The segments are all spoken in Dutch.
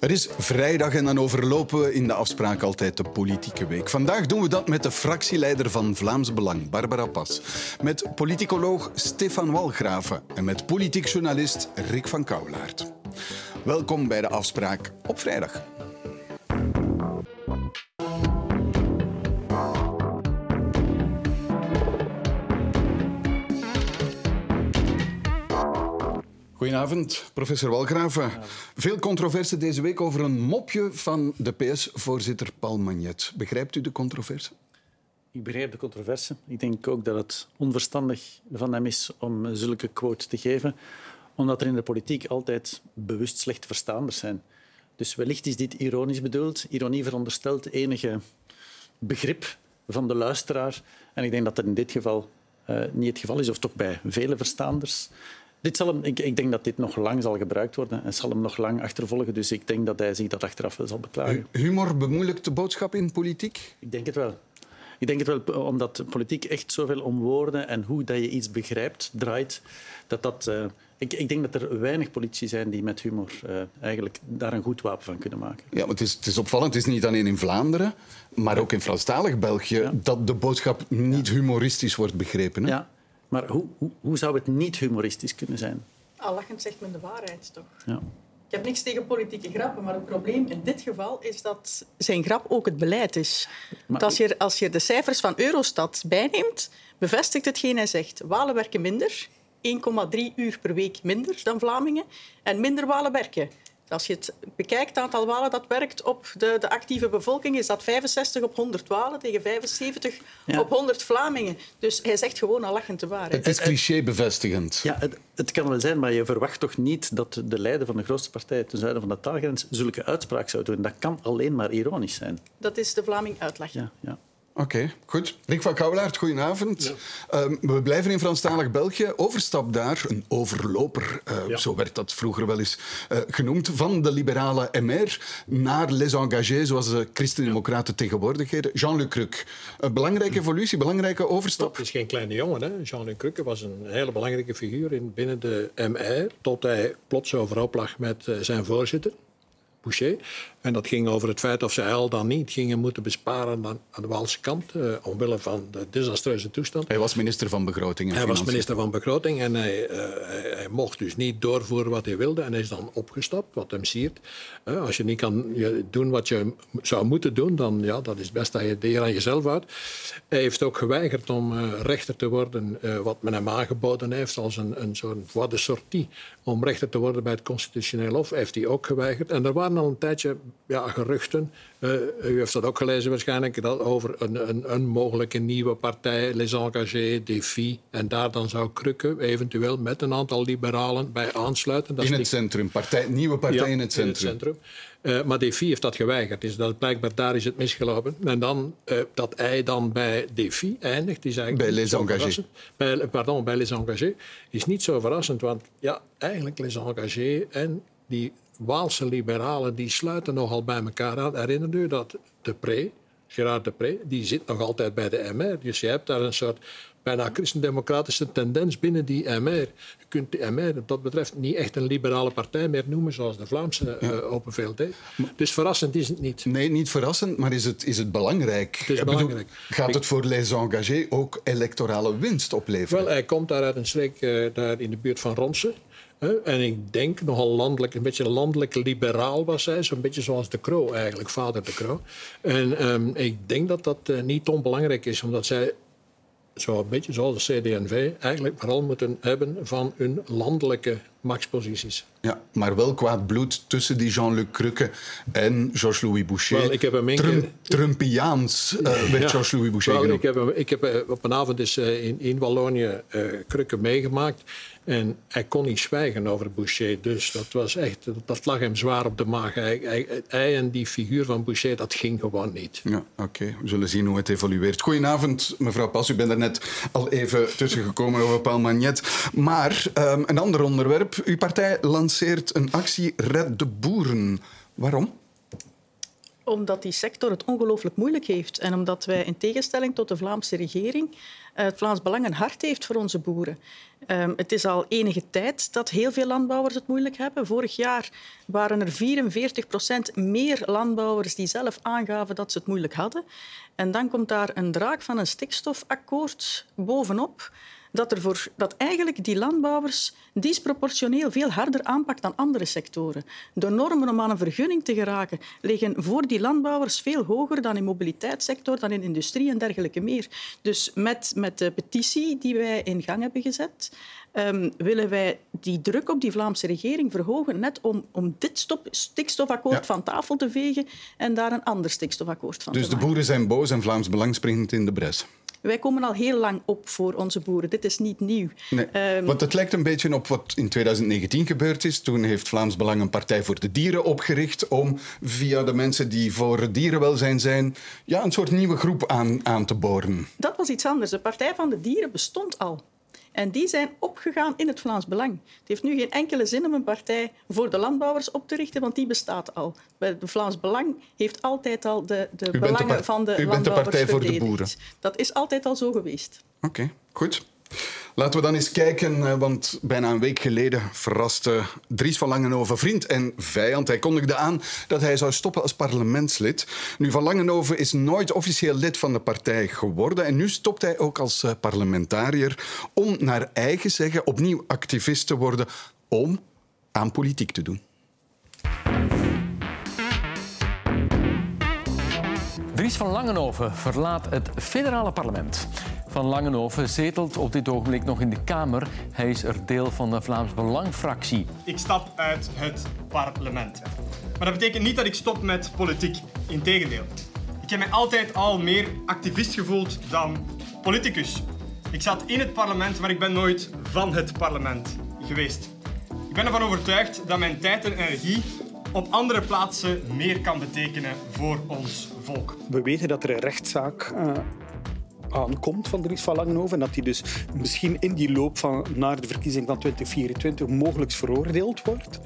Het is vrijdag en dan overlopen we in de afspraak altijd de politieke week. Vandaag doen we dat met de fractieleider van Vlaams Belang, Barbara Pas. Met politicoloog Stefan Walgraven en met politiek journalist Rick van Kouwelaert. Welkom bij de afspraak op vrijdag. Goedenavond, professor Walgraven. Veel controverse deze week over een mopje van de PS-voorzitter Paul Magnet. Begrijpt u de controverse? Ik begrijp de controverse. Ik denk ook dat het onverstandig van hem is om zulke quote te geven, omdat er in de politiek altijd bewust slecht verstaanders zijn. Dus wellicht is dit ironisch bedoeld. Ironie veronderstelt enige begrip van de luisteraar. En ik denk dat dat in dit geval uh, niet het geval is, of toch bij vele verstaanders. Dit zal hem, ik, ik, denk dat dit nog lang zal gebruikt worden en zal hem nog lang achtervolgen. Dus ik denk dat hij zich dat achteraf zal beklagen. Humor bemoeilijkt de boodschap in politiek? Ik denk het wel. Ik denk het wel, omdat politiek echt zoveel om woorden en hoe dat je iets begrijpt draait. Dat dat, uh, ik, ik, denk dat er weinig politici zijn die met humor uh, eigenlijk daar een goed wapen van kunnen maken. Ja, maar het is, het is opvallend. Het is niet alleen in Vlaanderen, maar ook in Franstalig België ja. dat de boodschap niet humoristisch wordt begrepen. Hè? Ja. Maar hoe, hoe, hoe zou het niet humoristisch kunnen zijn? Al lachend zegt men de waarheid, toch? Ja. Ik heb niks tegen politieke grappen, maar het probleem in dit geval is dat zijn grap ook het beleid is. Maar... Als, je, als je de cijfers van Eurostat bijneemt, bevestigt hetgeen hij zegt. Walen werken minder, 1,3 uur per week minder dan Vlamingen, en minder Walen werken. Als je het bekijkt, het aantal Walen dat werkt op de, de actieve bevolking, is dat 65 op 100 Walen tegen 75 ja. op 100 Vlamingen. Dus hij zegt gewoon al lachend de waarheid. Het is cliché-bevestigend. Ja, het, het, kan wel zijn, maar je verwacht toch niet dat de leider van de grootste partij ten zuiden van de taalgrens zulke uitspraak zou doen. Dat kan alleen maar ironisch zijn. Dat is de Vlaming uitleg. Ja, ja. Oké, okay, goed. Rick van Kouwelaert, goedenavond. Ja. Um, we blijven in Franstalig België. Overstap daar, een overloper, uh, ja. zo werd dat vroeger wel eens uh, genoemd, van de liberale MR naar Les Engagés, zoals de Christen-Democraten tegenwoordig heten. Jean-Luc Crux. Een belangrijke evolutie, belangrijke overstap. Het is geen kleine jongen. hè. Jean-Luc Crux was een hele belangrijke figuur in, binnen de MR, tot hij plots overhoop lag met uh, zijn voorzitter. Boucher. En dat ging over het feit of ze al dan niet gingen moeten besparen aan, aan de Waalse kant, uh, omwille van de desastreuze toestand. Hij was minister van Begroting en Hij was minister van Begroting en hij, uh, hij, hij, mocht dus niet doorvoeren wat hij wilde. En hij is dan opgestapt, wat hem siert. Uh, als je niet kan doen wat je zou moeten doen, dan ja, dat is het best dat je de eer aan jezelf houdt. Hij heeft ook geweigerd om rechter te worden, wat men hem aangeboden heeft als een, een soort voie de sortie om rechter te worden bij het constitutioneel hof. Heeft hij ook geweigerd. En er waren al een tijdje ja, geruchten. Uh, u heeft dat ook gelezen waarschijnlijk, dat over een, een, een mogelijke nieuwe partij, Les Engagés, Défi. En daar dan zou Krukke eventueel met een aantal liberalen bij aansluiten. Dat in het die... centrum, partij, nieuwe partij ja, in het centrum. In het centrum. Uh, maar Défi heeft dat geweigerd. Dus dat, blijkbaar daar is het misgelopen. En dan, uh, dat hij dan bij Défi eindigt, is eigenlijk bij Les Engagés. Bij, pardon, bij Les Engagés is niet zo verrassend, want ja, eigenlijk Les Engagés en die Waalse liberalen die sluiten nogal bij elkaar aan. Herinner u dat de Pre, Gerard de Pre, die zit nog altijd bij de MR. Dus je hebt daar een soort bijna christendemocratische tendens binnen die MR. Je kunt de MR wat dat betreft niet echt een liberale partij meer noemen zoals de Vlaamse ja. uh, Open VLD. Dus verrassend is het niet. Nee, niet verrassend, maar is het, is het belangrijk? Het is belangrijk. Bedoel, gaat het voor Les Engagés ook electorale winst opleveren? Wel, hij komt daar uit een streek uh, daar in de buurt van Ronsen. En ik denk nogal landelijk, een beetje landelijk liberaal was hij. Zo'n beetje zoals de Croo eigenlijk, vader de Croo. En um, ik denk dat dat uh, niet onbelangrijk is, omdat zij zo een beetje zoals de CD&V, eigenlijk vooral moeten hebben van hun landelijke machtsposities. Ja, maar wel kwaad bloed tussen die Jean-Luc Crukke en Georges-Louis Boucher. Wel, ik heb hem Trump, Trumpiaans uh, werd ja, Georges-Louis Boucher wel, genoemd. Ik heb, hem, ik heb uh, op een avond is, uh, in, in Wallonië Crukke meegemaakt. En hij kon niet zwijgen over Boucher. Dus dat, was echt, dat lag hem zwaar op de maag. Hij, hij, hij en die figuur van Boucher, dat ging gewoon niet. Ja, Oké, okay. we zullen zien hoe het evolueert. Goedenavond, mevrouw Pas. U bent er net al even tussengekomen over Paul Magnet. Maar um, een ander onderwerp. Uw partij lanceert een actie Red de Boeren. Waarom? Omdat die sector het ongelooflijk moeilijk heeft. En omdat wij in tegenstelling tot de Vlaamse regering eh, het Vlaams Belang een hart heeft voor onze boeren. Um, het is al enige tijd dat heel veel landbouwers het moeilijk hebben. Vorig jaar waren er 44 procent meer landbouwers die zelf aangaven dat ze het moeilijk hadden. En dan komt daar een draak van een stikstofakkoord bovenop dat, er voor, dat eigenlijk die landbouwers disproportioneel veel harder aanpakt dan andere sectoren. De normen om aan een vergunning te geraken liggen voor die landbouwers veel hoger dan in de mobiliteitssector, dan in industrie en dergelijke meer. Dus met, met de petitie die wij in gang hebben gezet, um, willen wij die druk op die Vlaamse regering verhogen, net om, om dit stop, stikstofakkoord van tafel te vegen en daar een ander stikstofakkoord van dus te maken. Dus de boeren zijn boos en Vlaams Belang springt in de bres? Wij komen al heel lang op voor onze boeren. Dit is niet nieuw. Nee, um, want het lijkt een beetje op wat in 2019 gebeurd is. Toen heeft Vlaams Belang een partij voor de dieren opgericht om via de mensen die voor dierenwelzijn zijn, ja, een soort nieuwe groep aan, aan te boren. Dat was iets anders. De Partij van de Dieren bestond al. En die zijn opgegaan in het Vlaams Belang. Het heeft nu geen enkele zin om een partij voor de landbouwers op te richten, want die bestaat al. Het Vlaams Belang heeft altijd al de, de belangen de van de u landbouwers bent de partij voor de boeren. Dat is altijd al zo geweest. Oké, okay, goed. Laten we dan eens kijken, eh, want bijna een week geleden verraste Dries van Langenhoven vriend en vijand. Hij kondigde aan dat hij zou stoppen als parlementslid. Nu, Van Langenhoven is nooit officieel lid van de partij geworden en nu stopt hij ook als eh, parlementariër om naar eigen zeggen opnieuw activist te worden om aan politiek te doen. Dries van Langenhoven verlaat het federale parlement. Van Langenhoven zetelt op dit ogenblik nog in de Kamer. Hij is er deel van de Vlaams Belang-fractie. Ik stap uit het parlement. Maar dat betekent niet dat ik stop met politiek. Integendeel. Ik heb mij altijd al meer activist gevoeld dan politicus. Ik zat in het parlement, maar ik ben nooit van het parlement geweest. Ik ben ervan overtuigd dat mijn tijd en energie op andere plaatsen meer kan betekenen voor ons volk. We weten dat er een rechtszaak uh, aankomt van Dries van Langenhoven en dat hij dus misschien in die loop van naar de verkiezing van 2024 mogelijk veroordeeld wordt.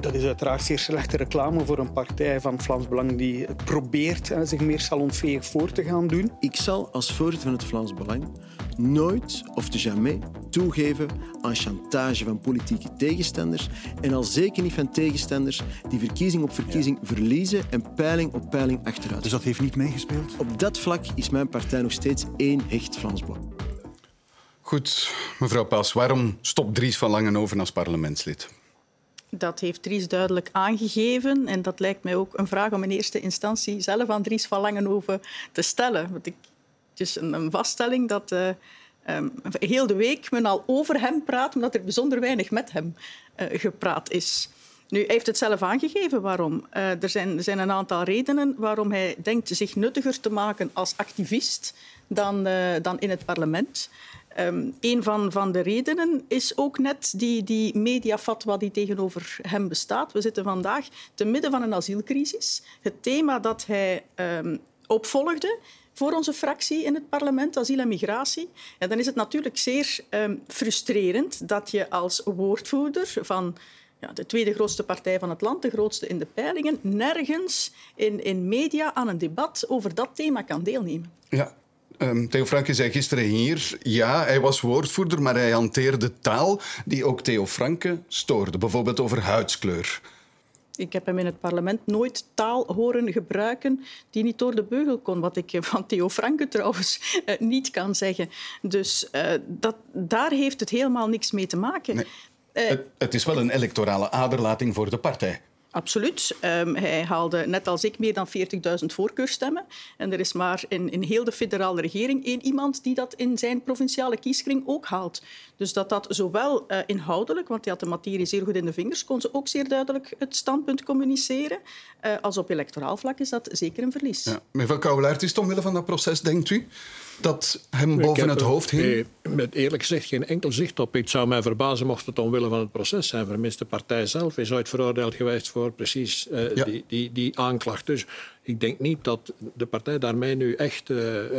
Dat is uiteraard zeer slechte reclame voor een partij van Vlaams Belang die probeert zich meer salonveeg voor te gaan doen. Ik zal als voorzitter van het Vlaams Belang nooit of te jamais toegeven aan chantage van politieke tegenstanders en al zeker niet van tegenstanders die verkiezing op verkiezing ja. verliezen en peiling op peiling achteruit. Dus dat heeft niet meegespeeld? Op dat vlak is mijn partij nog steeds één hecht Vlaams Belang. Goed, mevrouw Pas, waarom stopt Dries van Langenhoven als parlementslid? Dat heeft Dries duidelijk aangegeven. En dat lijkt mij ook een vraag om in eerste instantie zelf aan Dries van Langenhoven te stellen. Want ik, het is een, een vaststelling dat uh, um, heel de week men al over hem praat, omdat er bijzonder weinig met hem uh, gepraat is. Nu, hij heeft het zelf aangegeven waarom. Uh, er, zijn, er zijn een aantal redenen waarom hij denkt zich nuttiger te maken als activist dan, dan in het parlement. Um, een van, van de redenen is ook net die, die mediafatwa die tegenover hem bestaat. We zitten vandaag te midden van een asielcrisis. Het thema dat hij um, opvolgde voor onze fractie in het parlement, asiel en migratie. En dan is het natuurlijk zeer um, frustrerend dat je als woordvoerder van ja, de tweede grootste partij van het land, de grootste in de peilingen, nergens in, in media aan een debat over dat thema kan deelnemen. Ja, Um, Theo Franke zei gisteren hier, ja, hij was woordvoerder, maar hij hanteerde taal die ook Theo Franke stoorde, bijvoorbeeld over huidskleur. Ik heb hem in het parlement nooit taal horen gebruiken die niet door de beugel kon. Wat ik van Theo Franke trouwens uh, niet kan zeggen. Dus uh, dat, daar heeft het helemaal niks mee te maken. Nee. Uh, het, het is wel een electorale aderlating voor de partij. Absoluut. Um, hij haalde net als ik meer dan 40.000 voorkeurstemmen. En er is maar in, in heel de federale regering één iemand die dat in zijn provinciale kieskring ook haalt. Dus dat dat zowel uh, inhoudelijk, want hij had de materie zeer goed in de vingers, kon ze ook zeer duidelijk het standpunt communiceren. Uh, als op electoraal vlak is dat zeker een verlies. Ja. Mevrouw Kouwelaert, is het omwille van dat proces, denkt u? Dat hem boven het hoofd hing? Nee, met eerlijk gezegd geen enkel zicht op. Het zou mij verbazen mocht het omwille van het proces zijn. Vermits de partij zelf is ooit veroordeeld geweest voor precies uh, ja. die, die, die aanklacht. Dus ik denk niet dat de partij daarmee nu echt, uh,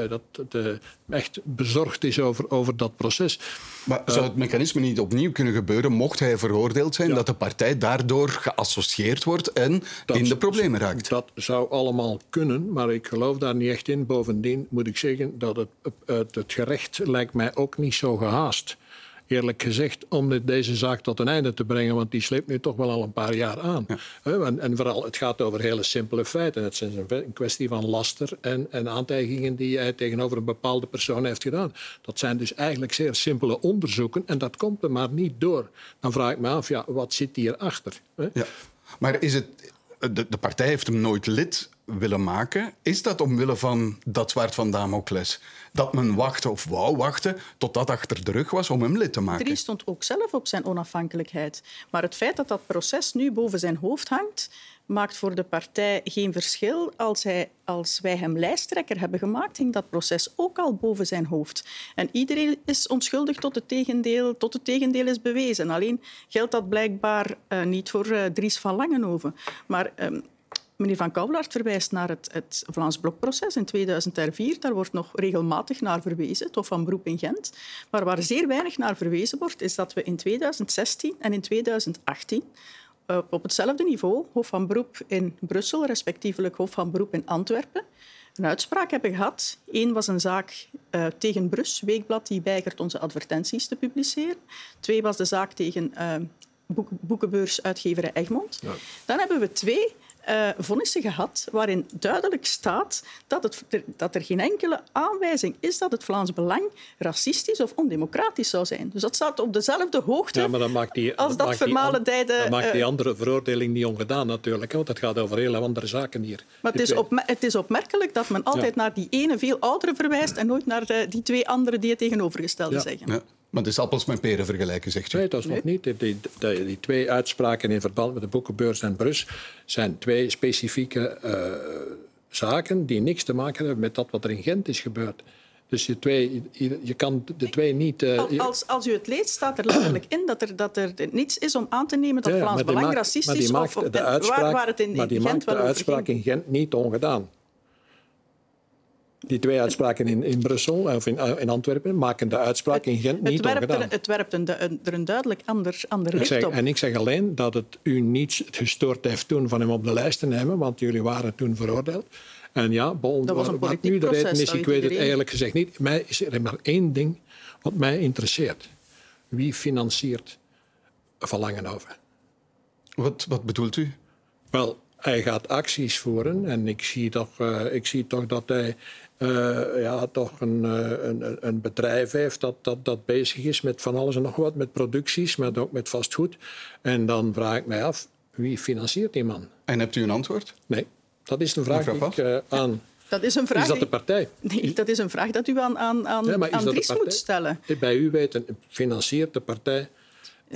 dat, de, echt bezorgd is over, over dat proces. Maar zou het mechanisme niet opnieuw kunnen gebeuren, mocht hij veroordeeld zijn, dat de partij daardoor geassocieerd wordt en in de problemen raakt? Dat zou allemaal kunnen, maar ik geloof daar niet echt in. Bovendien moet ik zeggen dat het, het, het gerecht lijkt mij ook niet zo gehaast eerlijk gezegd, om deze zaak tot een einde te brengen. Want die sleept nu toch wel al een paar jaar aan. En, en, vooral, het gaat over hele simpele feiten. Het is een kwestie van laster en, en aantijgingen die hij tegenover een bepaalde persoon heeft gedaan. Dat zijn dus eigenlijk zeer simpele onderzoeken en dat komt er maar niet door. Dan vraag ik me af, ja, wat zit hierachter? Ja. Maar is het, de, de partij heeft hem nooit lid willen maken. Is dat omwille van dat zwaard van Damocles? Dat men wachtte of wou wachten tot dat achter de rug was om hem lid te maken? Dries stond ook zelf op zijn onafhankelijkheid. Maar het feit dat dat proces nu boven zijn hoofd hangt, maakt voor de partij geen verschil. Als, hij, als wij hem lijsttrekker hebben gemaakt, hing dat proces ook al boven zijn hoofd. En iedereen is onschuldig tot het tegendeel, tot het tegendeel is bewezen. Alleen geldt dat blijkbaar uh, niet voor uh, Dries van Langenhoven. Maar um, Meneer Van Kouwelaert verwijst naar het, het Vlaams Blokproces in 2004. Daar wordt nog regelmatig naar verwezen, het Hof van Beroep in Gent. Maar waar zeer weinig naar verwezen wordt, is dat we in 2016 en in 2018 uh, eh, op hetzelfde niveau, Hof van Beroep in Brussel, respectievelijk Hof van Beroep in Antwerpen, een uitspraak hebben gehad. Eén was een zaak uh, tegen Brus, Weekblad, die weigert onze advertenties te publiceren. Twee was de zaak tegen uh, boek, boekenbeursuitgever Egmond. Ja. Dan hebben we twee uh, vonnissen gehad waarin duidelijk staat dat, het, dat er geen enkele aanwijzing is dat het Vlaams Belang racistisch of ondemocratisch zou zijn. Dus dat staat op dezelfde hoogte ja, maar dan maakt die, als dat, dat vermalendijde... Dan maakt die eh, andere veroordeling niet ongedaan natuurlijk, want het gaat over hele andere zaken hier. Maar het is, het is, opmerkelijk dat men altijd naar die ene veel oudere verwijst en nooit naar de, die twee andere die het tegenovergestelde zeggen. Maar het is appels met peren vergelijken, zegt u? Nee, dat is nog niet. Die, die, die, twee uitspraken in verband met de boekenbeurs en Brus zijn twee specifieke uh, zaken die niks te maken hebben met dat wat er in Gent is gebeurd. Dus je, twee, je, je kan de twee niet... Uh, als, als u het leest, staat er letterlijk in dat er, dat er niets is om aan te nemen dat ja, Vlaams Belang maakt, racistisch is. Of, of, de uitspraak, waar, waar het in, maar die in Gent maakt de uitspraak in Gent niet ongedaan. Die twee uitspraken in, in Brussel of in, in Antwerpen maken de uitspraak in Gent niet het ongedaan. het werpt een, er een duidelijk ander, ander licht zeg, op. En ik zeg alleen dat het u niet gestoord heeft toen van hem op de lijst te nemen, want jullie waren toen veroordeeld. En ja, bon, dat was een wat nu de reden is, ik weet het eigenlijk gezegd niet. Mij is er maar één ding wat mij interesseert. Wie financiert Van Langenhoven? Wat, wat bedoelt u? Wel, hij gaat acties voeren en ik zie toch, uh, ik zie toch dat hij uh, ja, toch een, uh, een, een, bedrijf heeft dat, dat, dat bezig is met van alles en nog wat, met producties, maar ook met vastgoed. En dan vraag ik mij af, wie financiert die man? En hebt u een antwoord? Nee, dat is een vraag die ik uh, aan... Dat is, een vraag is dat de partij? Nee, dat is een vraag dat u aan, aan, aan, ja, aan Dries moet stellen. Bij u weten, financiert de partij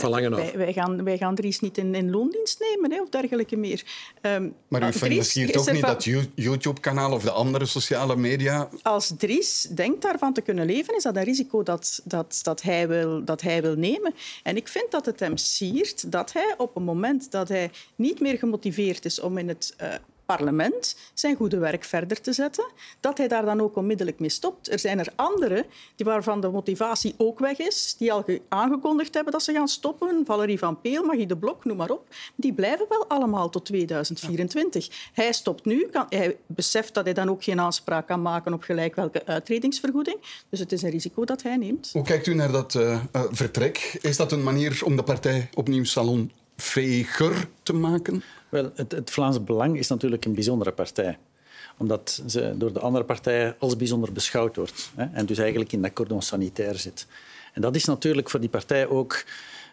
wij, wij, gaan, wij gaan Dries niet in, in loondienst nemen hè, of dergelijke meer. Um, maar u financiert ook niet dat YouTube-kanaal of de andere sociale media? Als Dries denkt daarvan te kunnen leven, is dat een risico dat, dat, dat, hij, wil, dat hij wil nemen. En ik vind dat het hem siert dat hij op een moment dat hij niet meer gemotiveerd is om in het uh, parlement zijn goede werk verder te zetten, dat hij daar dan ook onmiddellijk mee stopt. Er zijn er anderen die waarvan de motivatie ook weg is, die al aangekondigd hebben dat ze gaan stoppen. Valerie van Peel, Magie de Blok, noem maar op. Die blijven wel allemaal tot 2024. Hij stopt nu, kan, hij beseft dat hij dan ook geen aanspraak kan maken op gelijk welke uitredingsvergoeding. Dus het is een risico dat hij neemt. Hoe kijkt u naar dat uh, vertrek? Is dat een manier om de partij opnieuw salonveger te maken? Wel, het, het Vlaams Belang is natuurlijk een bijzondere partij omdat ze door de andere partijen als bijzonder beschouwd wordt. Hè, en dus eigenlijk in dat cordon sanitair zit. En dat is natuurlijk voor die partij ook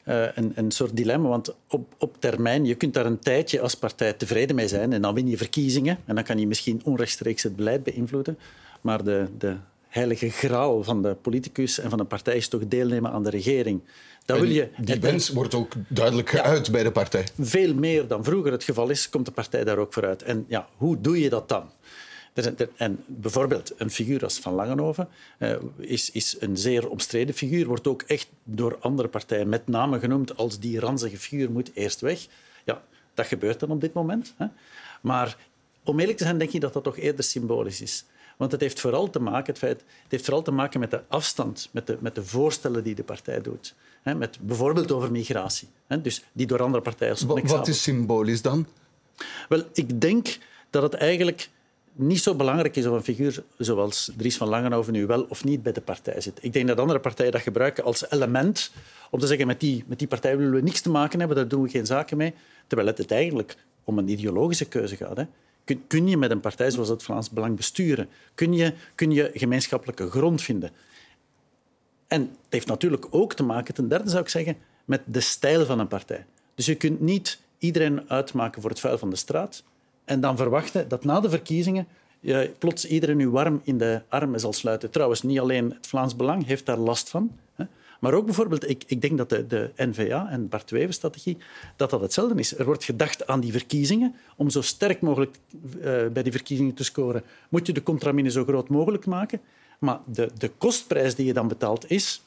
uh, een, een, soort dilemma. Want op, op termijn, je kunt daar een tijdje als partij tevreden mee zijn. En dan win je verkiezingen. En dan kan je misschien onrechtstreeks het beleid beïnvloeden. Maar de, de heilige graal van de politicus en van de partij is toch deelnemen aan de regering. Dat wil je, die wens wordt ook duidelijk geuit bij de partij. Veel meer dan vroeger het geval is, komt de partij daar ook voor uit. En ja, hoe doe je dat dan? En bijvoorbeeld een figuur als Van Langenhoven uh, is, is, een zeer omstreden figuur, wordt ook echt door andere partijen met name genoemd als die ranzige figuur moet eerst weg. Ja, dat gebeurt dan op dit moment. Hè. Maar om eerlijk te zijn, denk ik dat dat toch eerder symbolisch is. Want het heeft vooral te maken, het feit, het heeft vooral te maken met de afstand, met de, met de voorstellen die de partij doet. Hè, met bijvoorbeeld over migratie, hè, dus die door andere partijen... Wat, wat is symbolisch dan? Wel, ik denk dat het eigenlijk niet zo belangrijk is of een figuur zoals Dries van Langenhoven nu wel of niet bij de partij zit. Ik denk dat andere partijen dat gebruiken als element om te zeggen met die, met die partij willen we niks te maken hebben, daar doen we geen zaken mee. Terwijl het, het eigenlijk om een ideologische keuze gaat. Hè. Kun, kun, je met een partij zoals het Vlaams Belang besturen? Kun je, kun je gemeenschappelijke grond vinden? En het heeft natuurlijk ook te maken, ten derde zou ik zeggen, met de stijl van een partij. Dus je kunt niet iedereen uitmaken voor het vuil van de straat en dan verwachten dat na de verkiezingen je plots iedereen nu warm in de armen zal sluiten. Trouwens, niet alleen het Vlaams Belang heeft daar last van. Hè. Maar ook bijvoorbeeld, ik, ik denk dat de, de N-VA en Bart Wever-strategie, dat dat hetzelfde is. Er wordt gedacht aan die verkiezingen. Om zo sterk mogelijk uh, bij die verkiezingen te scoren, moet je de contramine zo groot mogelijk maken. Maar de, de kostprijs die je dan betaalt is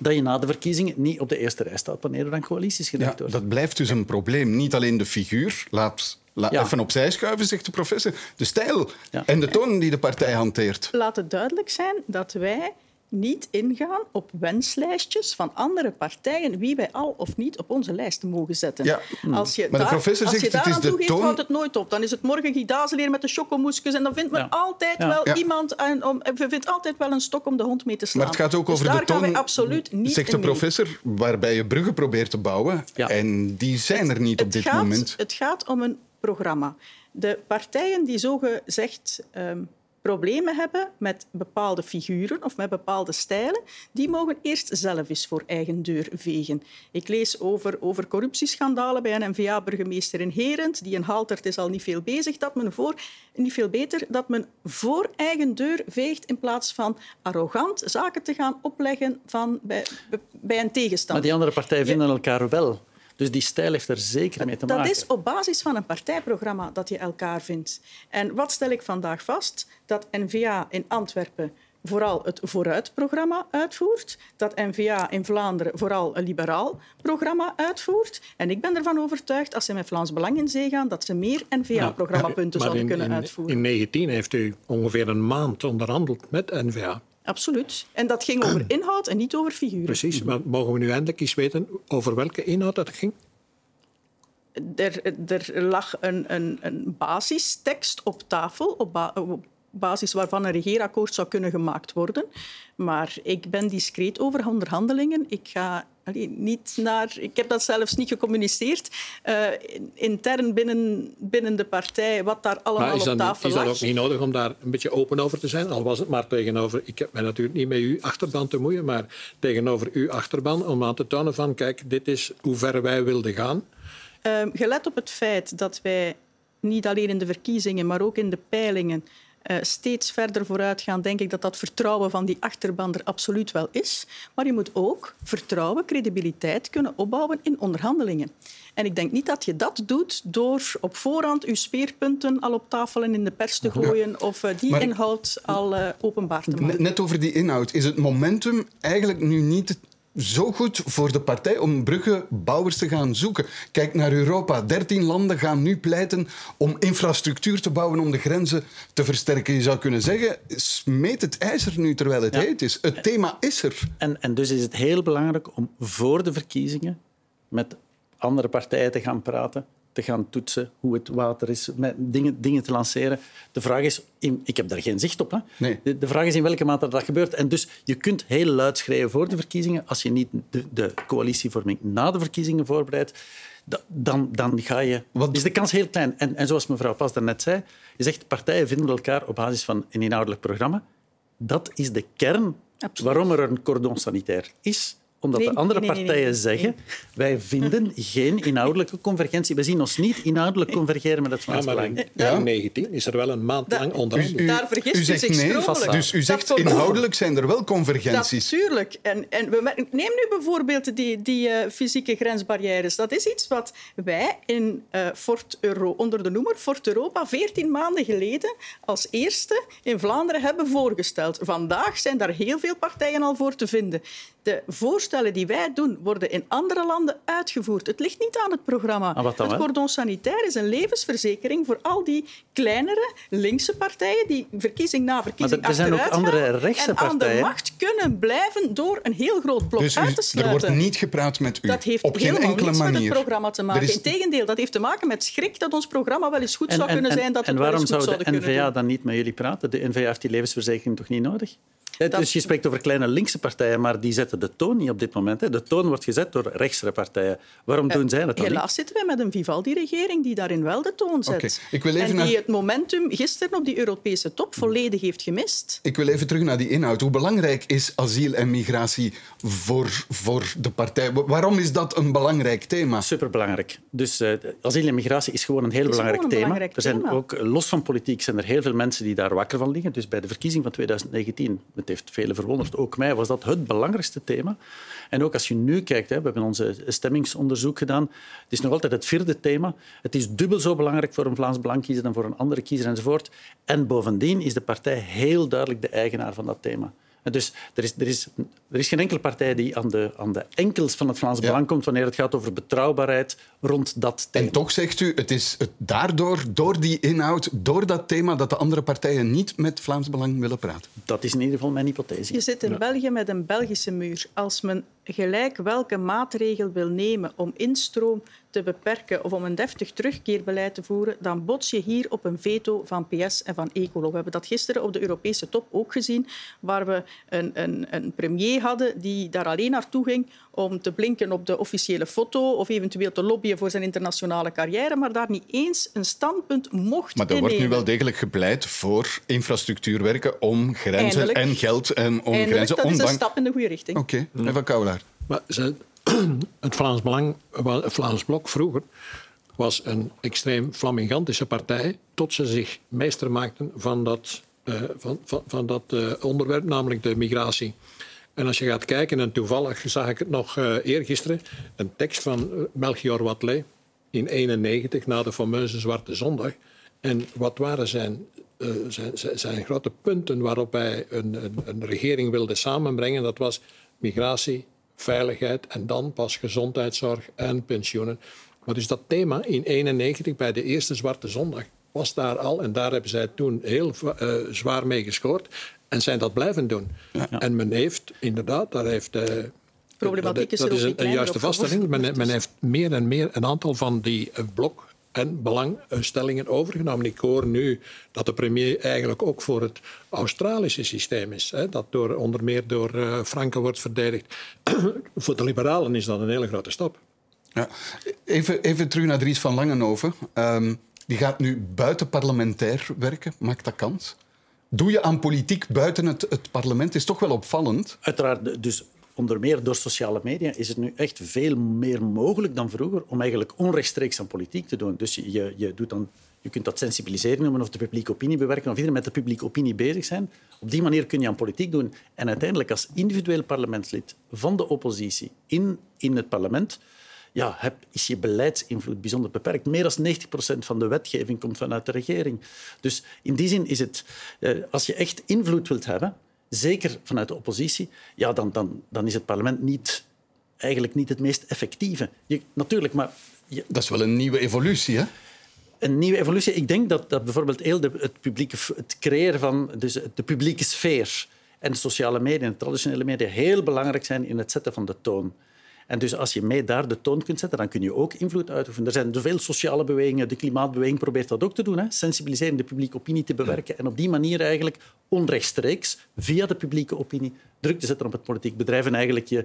dat je na de verkiezingen niet op de eerste rij staat wanneer er aan coalities gedacht ja, wordt. Dat blijft dus een probleem. Niet alleen de figuur, laat ja. Even opzij schuiven, zegt de professor. De stijl ja. en de toon die de partij hanteert. Laat het duidelijk zijn dat wij niet ingaan op wenslijstjes van andere partijen wie wij al of niet op onze lijst mogen zetten. Ja. Als je maar daar, de professor zegt, het is de toegeeft, toon... houdt het nooit op. Dan is het morgen Guy met de chocomoesjes en dan vindt men ja. altijd ja. wel iemand... En, om, vindt altijd wel een stok om de hond mee te slaan. Maar het gaat ook dus over daar de toon, gaan wij absoluut niet zegt de professor, waarbij je bruggen probeert te bouwen. En die zijn er niet het op dit gaat, moment. Het gaat om een programma. De partijen die zogezegd um, problemen hebben met bepaalde figuren of met bepaalde stijlen, die mogen eerst zelf eens voor eigen deur vegen. Ik lees over, over corruptieschandalen bij een NVA-burgemeester in Herent, die een haltert is al niet veel bezig, dat men voor, niet veel beter, dat men voor eigen deur veegt in plaats van arrogant zaken te gaan opleggen van, bij, bij een tegenstander. Maar die andere partijen vinden elkaar wel. Dus die stijl heeft er zeker mee te maken. Dat is op basis van een partijprogramma dat je elkaar vindt. En wat stel ik vandaag vast? Dat N-VA in Antwerpen vooral het Vooruit-programma uitvoert, dat N-VA in Vlaanderen vooral een liberaal programma uitvoert. En ik ben ervan overtuigd, als ze met Vlaams Belang in zee gaan, dat ze meer N-VA-programmapunten zouden in, kunnen in, uitvoeren. In 2019 heeft u ongeveer een maand onderhandeld met N-VA. Absoluut. En dat ging over inhoud en niet over figuren. Precies, maar mogen we nu eindelijk eens weten over welke inhoud dat ging? Er, er lag een, een, een basistekst op tafel, op, ba op basis waarvan een regeerakkoord zou kunnen gemaakt worden. Maar ik ben discreet over onderhandelingen. Ik ga allee, niet naar... Ik heb dat zelfs niet gecommuniceerd uh, intern binnen, binnen de partij, wat daar allemaal op tafel lag. Is dat ook niet nodig om daar een beetje open over te zijn? Al was het maar tegenover... Ik heb mij natuurlijk niet met uw achterban te moeien, maar tegenover uw achterban om aan te tonen van kijk, dit is hoe ver wij wilden gaan. Uh, gelet op het feit dat wij niet alleen in de verkiezingen, maar ook in de peilingen uh, steeds verder vooruit gaan, denk ik dat dat vertrouwen van die achterban er absoluut wel is. Maar je moet ook vertrouwen, credibiliteit kunnen opbouwen in onderhandelingen. En ik denk niet dat je dat doet door op voorhand je speerpunten al op tafel en in de pers te gooien ja. of uh, die maar, inhoud al uh, openbaar te maken. Net over die inhoud. Is het momentum eigenlijk nu niet zo goed voor de partij om bruggenbouwers te gaan zoeken. Kijk naar Europa. Dertien landen gaan nu pleiten om infrastructuur te bouwen om de grenzen te versterken. Je zou kunnen zeggen, smeet het ijzer nu terwijl het ja. heet is. Het thema is er. En, en dus is het heel belangrijk om voor de verkiezingen met andere partijen te gaan praten te gaan toetsen hoe het water is, met dingen, dingen te lanceren. De vraag is, in, ik heb daar geen zicht op, hè. Nee. De, de, vraag is in welke mate dat gebeurt. En dus je kunt heel luid schreeuwen voor de verkiezingen. Als je niet de, de coalitievorming na de verkiezingen voorbereidt, dan, dan ga je... Wat? is de kans heel klein. En, en zoals mevrouw Pas daarnet zei, je zegt partijen vinden elkaar op basis van een inhoudelijk programma. Dat is de kern Absoluut. waarom er een cordon sanitair is omdat Nee, de andere nee, nee, nee, partijen nee. zeggen, wij vinden geen inhoudelijke convergentie. We zien ons niet inhoudelijk convergeren met het Ja, Vlaams maar Belang. in Eh, 2019 is er wel een maand lang U- onderhandeld. U, Daar vergist u u zegt zich nee, schromelijk. dus u zegt Dat- inhoudelijk zijn er wel convergenties. Natuurlijk. En, en we, neem nu bijvoorbeeld die, die eh, fysieke grensbarrières. Dat is iets wat wij in eh, Fort Euro, onder de noemer Fort Europa 14 maanden geleden als eerste in Vlaanderen hebben voorgesteld. Vandaag zijn daar heel veel partijen al voor te vinden. De voorstellen die wij doen, worden in andere landen uitgevoerd. Het ligt niet aan het programma. Ah, dan het cordon sanitair is een levensverzekering voor al die kleinere linkse partijen die verkiezing na verkiezing er zijn ook achteruit andere gaan rechtse en aan de partijen. macht kunnen blijven door een heel groot blok Dus u- uit te er sluiten. wordt niet gepraat met u. Dat heeft op geen helemaal enkele niets manier. met het programma te maken. Er is- Integendeel, dat heeft te maken met schrik dat ons programma wel eens goed zou kunnen zijn, dat en waarom zou de zouden kunnen N-VA doen. dan niet met jullie praten? De N-VA heeft die levensverzekering toch niet nodig? Dat- Dus je spreekt over kleine linkse partijen, maar die zetten de toon niet op dit moment. hè. De toon wordt gezet door rechtse partijen. Waarom doen zij dat dan niet? Helaas zitten wij met een Vivaldi-regering die daarin wel de toon zet. Oké, ik wil even en naar- die het momentum gisteren op die Europese top volledig heeft gemist. Ik wil even terug naar die inhoud. Hoe belangrijk is asiel en migratie voor, voor de partij? Wa- Waarom is dat een belangrijk thema? Superbelangrijk. Dus eh, asiel en migratie is gewoon een heel belangrijk gewoon een thema. belangrijk er zijn thema. ook, eh, los van politiek, zijn er heel veel mensen die daar wakker van liggen. Dus bij de verkiezing van 2019, heeft velen verwonderd, ook mij, was dat het belangrijkste thema. En ook als je nu kijkt, hè, we hebben onze stemmingsonderzoek gedaan, het is nog altijd het vierde thema. Het is dubbel zo belangrijk voor een Vlaams Belang kiezer dan voor een andere kiezer enzovoort. En bovendien is de partij heel duidelijk de eigenaar van dat thema. Dus er is, er, is, er is geen enkele partij die aan de, aan de enkels van het Vlaams Ja. Belang komt wanneer het gaat over betrouwbaarheid rond dat thema. En toch zegt u, het is het daardoor, door die inhoud, door dat thema, dat de andere partijen niet met Vlaams Belang willen praten. Dat is in ieder geval mijn hypothese. Je zit in België met een Belgische muur. Als men gelijk welke maatregel wil nemen om instroom te beperken of om een deftig terugkeerbeleid te voeren, dan bots je hier op een veto van PS en van Ecolo. We hebben dat gisteren op de Europese top ook gezien, waar we een, een, een premier hadden die daar alleen naartoe ging om te blinken op de officiële foto of eventueel te lobbyen voor zijn internationale carrière, maar daar niet eens een standpunt mocht Maar er wordt nu wel degelijk gepleit voor infrastructuurwerken om grenzen Eindelijk. en geld en om Eindelijk, grenzen. dat is een stap in de goede richting. Oké, Eva Koulaert. Maar ze, het Vlaams Belang, het Vlaams Blok vroeger, was een extreem flamingantische partij, tot ze zich meester maakten van dat, eh, van, van, van dat eh, onderwerp, namelijk de migratie. En als je gaat kijken, en toevallig zag ik het nog eh eergisteren, een tekst van Melchior Watley in 91 na de fameuze Zwarte Zondag. En wat waren zijn, zijn, zijn, zijn grote punten waarop hij een, een, een regering wilde samenbrengen? Dat was migratie, veiligheid en dan pas gezondheidszorg en pensioenen. Maar dus dat thema in 91 bij de eerste Zwarte Zondag was daar al. En daar hebben zij toen heel eh, zwaar mee gescoord. En zijn dat blijven doen. En men heeft inderdaad, daar heeft... eh, Problematiek is dat is een, een juiste vaststelling. Men, men heeft meer en meer een aantal van die eh, blok- en belangstellingen overgenomen. Ik hoor nu dat de premier eigenlijk ook voor het Australische systeem is. Hè, dat door, onder meer door eh Franken wordt verdedigd. voor de liberalen is dat een hele grote stap. Ja. Even, even terug naar Dries van Langenhoven. Ehm, die gaat nu buitenparlementair werken. Maakt dat kans? Doe je aan politiek buiten het, het parlement? is toch wel opvallend. Uiteraard, dus onder meer door sociale media is het nu echt veel meer mogelijk dan vroeger om eigenlijk onrechtstreeks aan politiek te doen. Dus je, je, doet dan, je kunt dat sensibiliseren noemen of de publieke opinie bewerken of iedereen met de publieke opinie bezig zijn. Op die manier kun je aan politiek doen. En uiteindelijk als individueel parlementslid van de oppositie in, in het parlement ja, heb, is je beleidsinvloed bijzonder beperkt. Meer dan 90% van de wetgeving komt vanuit de regering. Dus in die zin is het, eh, als je echt invloed wilt hebben, zeker vanuit de oppositie, ja, dan, dan, dan is het parlement niet, eigenlijk niet het meest effectieve. Je, natuurlijk, maar je, Dat is wel een nieuwe evolutie, hè? een nieuwe evolutie. Ik denk dat, dat bijvoorbeeld heel de, het, publieke, het creëren van dus de publieke sfeer en de sociale media en de traditionele media heel belangrijk zijn in het zetten van de toon. En dus als je mee daar de toon kunt zetten, dan kun je ook invloed uitoefenen. Er zijn zoveel sociale bewegingen. De klimaatbeweging probeert dat ook te doen. Hè? Sensibiliseren, de publieke opinie te bewerken. En op die manier eigenlijk onrechtstreeks, via de publieke opinie, druk te zetten op het politiek bedrijf en eigenlijk je,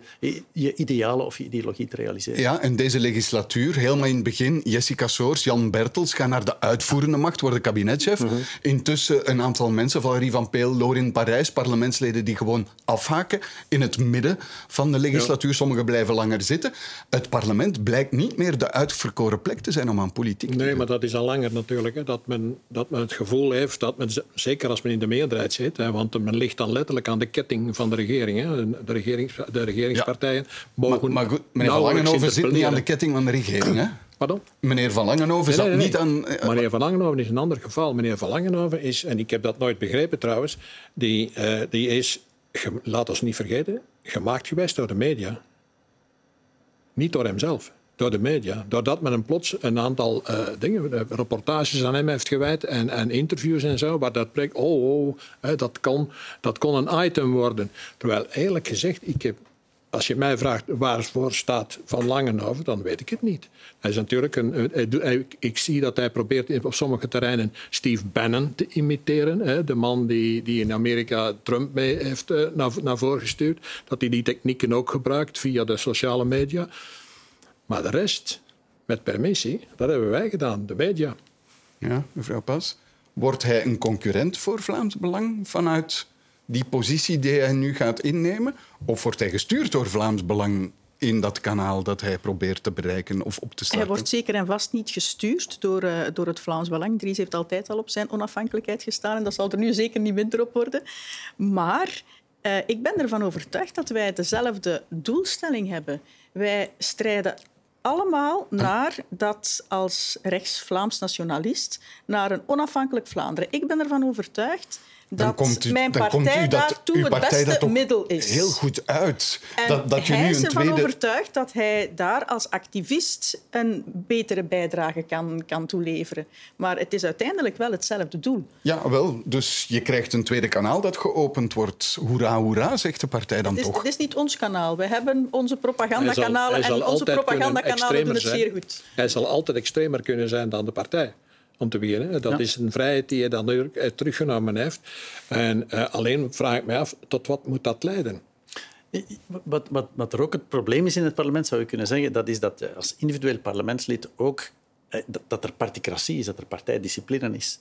je idealen of je ideologie te realiseren. Ja, en deze legislatuur, helemaal in het begin, Jessica Soors, Jan Bertels gaan naar de uitvoerende macht, worden kabinetchef. Mhm. Intussen een aantal mensen, Valerie van Peel, Lorin Parijs, parlementsleden die gewoon afhaken in het midden van de legislatuur. Sommigen blijven langer zitten. Het parlement blijkt niet meer de uitverkoren plek te zijn om aan politiek te Nee, doen. maar dat is al langer natuurlijk. Hè, dat, men, dat men het gevoel heeft dat men, zeker als men in de meerderheid zit, hè, want men ligt dan letterlijk aan de ketting van de regering. Hè, de, regerings, de regeringspartijen mogen. Maar, maar goed, meneer Van Langenhoven zit niet aan de ketting van de regering. Hè? Pardon? Meneer Van Langenhoven Nee, zat nee, nee. niet aan... eh, Meneer Van Langenhoven is een ander geval. Meneer Van Langenhoven is, en ik heb dat nooit begrepen trouwens, die, eh, die is, laat ons niet vergeten, gemaakt geweest door de media. Niet door hemzelf, door de media. Doordat men hem plots een aantal uh, dingen, eh, reportages aan hem heeft gewijd en, en interviews en zo, waar dat blijkt, oh, oh dat, kon, dat kon een item worden. Terwijl eerlijk gezegd, ik heb als je mij vraagt waarvoor staat Van Langenhoven, dan weet ik het niet. Hij is natuurlijk een, ik zie dat hij probeert op sommige terreinen Steve Bannon te imiteren. De man die, die in Amerika Trump mee heeft eh, naar, naar voren gestuurd. Dat hij die technieken ook gebruikt via de sociale media. Maar de rest, met permissie, dat hebben wij gedaan, de media. Ja, mevrouw Pas. Wordt hij een concurrent voor Vlaams Belang vanuit die positie die hij nu gaat innemen? Of wordt hij gestuurd door Vlaams Belang in dat kanaal dat hij probeert te bereiken of op te starten? Hij wordt zeker en vast niet gestuurd door, uh, door het Vlaams Belang. Dries heeft altijd al op zijn onafhankelijkheid gestaan en dat zal er nu zeker niet minder op worden. Maar uh, ik ben ervan overtuigd dat wij dezelfde doelstelling hebben. Wij strijden allemaal naar dat als rechts-Vlaams nationalist naar een onafhankelijk Vlaanderen. Ik ben ervan overtuigd dat komt u, mijn partij daartoe het beste middel is. Heel goed uit. En dat, dat je hij nu een is ervan tweede... overtuigd dat hij daar als activist een betere bijdrage kan, kan toeleveren. Maar het is uiteindelijk wel hetzelfde doel. Ja, wel. Dus je krijgt een tweede kanaal dat geopend wordt. Hoera, hoera, zegt de partij dan het is, toch? Het is niet ons kanaal. We hebben onze propagandakanalen en onze propagandakanalen doen het zeer goed. Hij zal altijd extremer kunnen zijn dan de partij om te beginnen. Dat is een vrijheid die hij dan eh, teruggenomen heeft. En uh, alleen vraag ik me af, tot wat moet dat leiden? Wat, wat, wat er ook het probleem is in het parlement, zou je kunnen zeggen, dat is dat als individueel parlementslid ook dat, dat er particratie is, dat er partijdiscipline is.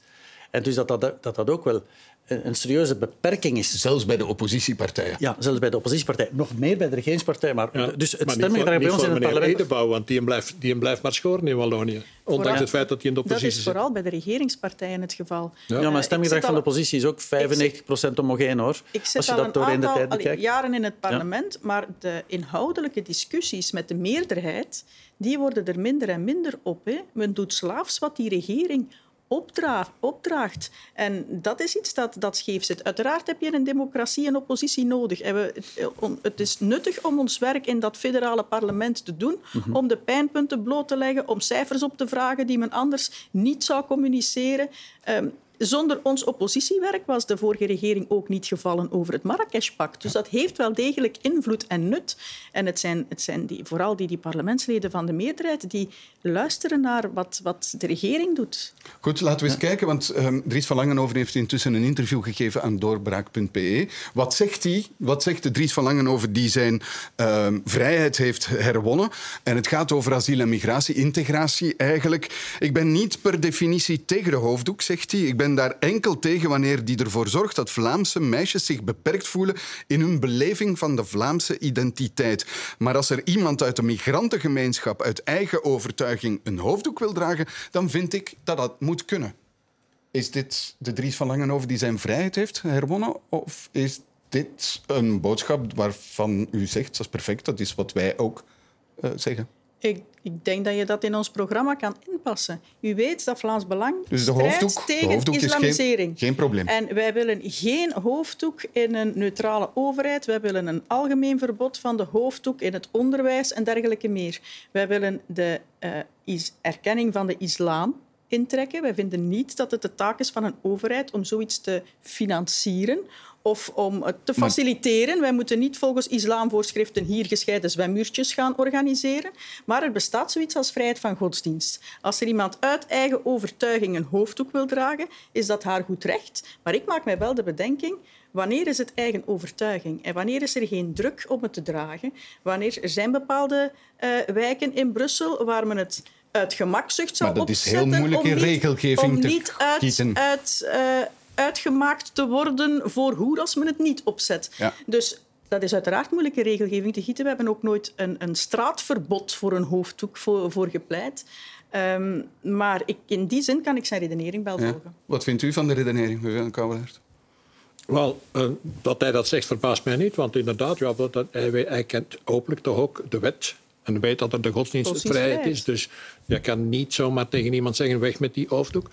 En dus dat dat, dat, dat ook wel een serieuze beperking is. Zelfs bij de oppositiepartijen. Ja, zelfs bij de oppositiepartij. Nog meer bij de regeringspartij. Maar, dus het stemmingsgedrag bij ons in het parlement... Edenbouw, want die blijft, die blijft maar schoren in Wallonië. Ondanks het feit dat hij in de oppositie zit. Dat is vooral bij de regeringspartijen het geval. Ja, maar het stemgedrag van de oppositie is ook 95% homogeen, hoor. Ik zit als je dat doorheen de tijd bekijkt. jaren in het parlement, maar de inhoudelijke discussies met de meerderheid, die worden er minder en minder op. Hè. Men doet slaafs wat die regering opdraagt. En dat is iets dat, dat scheef zit. Uiteraard heb je een democratie en oppositie nodig. En we, het is nuttig om ons werk in dat federale parlement te doen, mhm. om de pijnpunten bloot te leggen, om cijfers op te vragen die men anders niet zou communiceren. Um, zonder ons oppositiewerk was de vorige regering ook niet gevallen over het Marrakesh-pact. Dus dat heeft wel degelijk invloed en nut. En het zijn, het zijn die, vooral die, die parlementsleden van de meerderheid die luisteren naar wat, wat de regering doet. Goed, laten we eens kijken, want um, Dries van Langenhoven heeft intussen een interview gegeven aan doorbraak.be. Wat zegt hij? Wat zegt de Dries van Langenhoven die zijn um, vrijheid heeft herwonnen? En het gaat over asiel en migratie, integratie eigenlijk. Ik ben niet per definitie tegen de hoofddoek, zegt hij. Ik ben daar enkel tegen wanneer die ervoor zorgt dat Vlaamse meisjes zich beperkt voelen in hun beleving van de Vlaamse identiteit. Maar als er iemand uit de migrantengemeenschap uit eigen overtuiging een hoofddoek wil dragen, dan vind ik dat dat moet kunnen. Is dit de Dries van Langenhoven die zijn vrijheid heeft herwonnen? Of is dit een boodschap waarvan u zegt, dat is perfect, dat is wat wij ook uh, zeggen? Ik, ik, denk dat je dat in ons programma kan inpassen. U weet dat Vlaams Belang dus de hoofddoek, tegen de hoofddoek islamisering. Is geen, geen, probleem. En wij willen geen hoofddoek in een neutrale overheid. Wij willen een algemeen verbod van de hoofddoek in het onderwijs en dergelijke meer. Wij willen de uh, erkenning van de islam intrekken. Wij vinden niet dat het de taak is van een overheid om zoiets te financieren of om het te faciliteren. Wij moeten niet volgens islamvoorschriften hier gescheiden zwemmuurtjes gaan organiseren. Maar er bestaat zoiets als vrijheid van godsdienst. Als er iemand uit eigen overtuiging een hoofddoek wil dragen, is dat haar goed recht. Maar ik maak mij wel de bedenking Wanneer is het eigen overtuiging? En wanneer is er geen druk om het te dragen? Wanneer er zijn bepaalde uh, wijken in Brussel waar men het uit gemakzucht zou opzetten... Maar dat is heel moeilijk in regelgeving te niet uit, uit, uh, uitgemaakt te worden voor hoe als men het niet opzet. Dus dat is uiteraard moeilijke regelgeving te gieten. We hebben ook nooit een, een straatverbod voor een hoofddoek voor, voor gepleit. Um, maar ik, in die zin kan ik zijn redenering wel volgen. Wat vindt u van de redenering, mevrouw Kouwelaert? Wel, uh, dat hij dat zegt verbaast mij niet, want inderdaad, ja, dat, hij, hij kent openlijk toch ook de wet en weet dat er de godsdienstvrijheid is. Dus je kan niet zomaar tegen iemand zeggen, weg met die hoofddoek.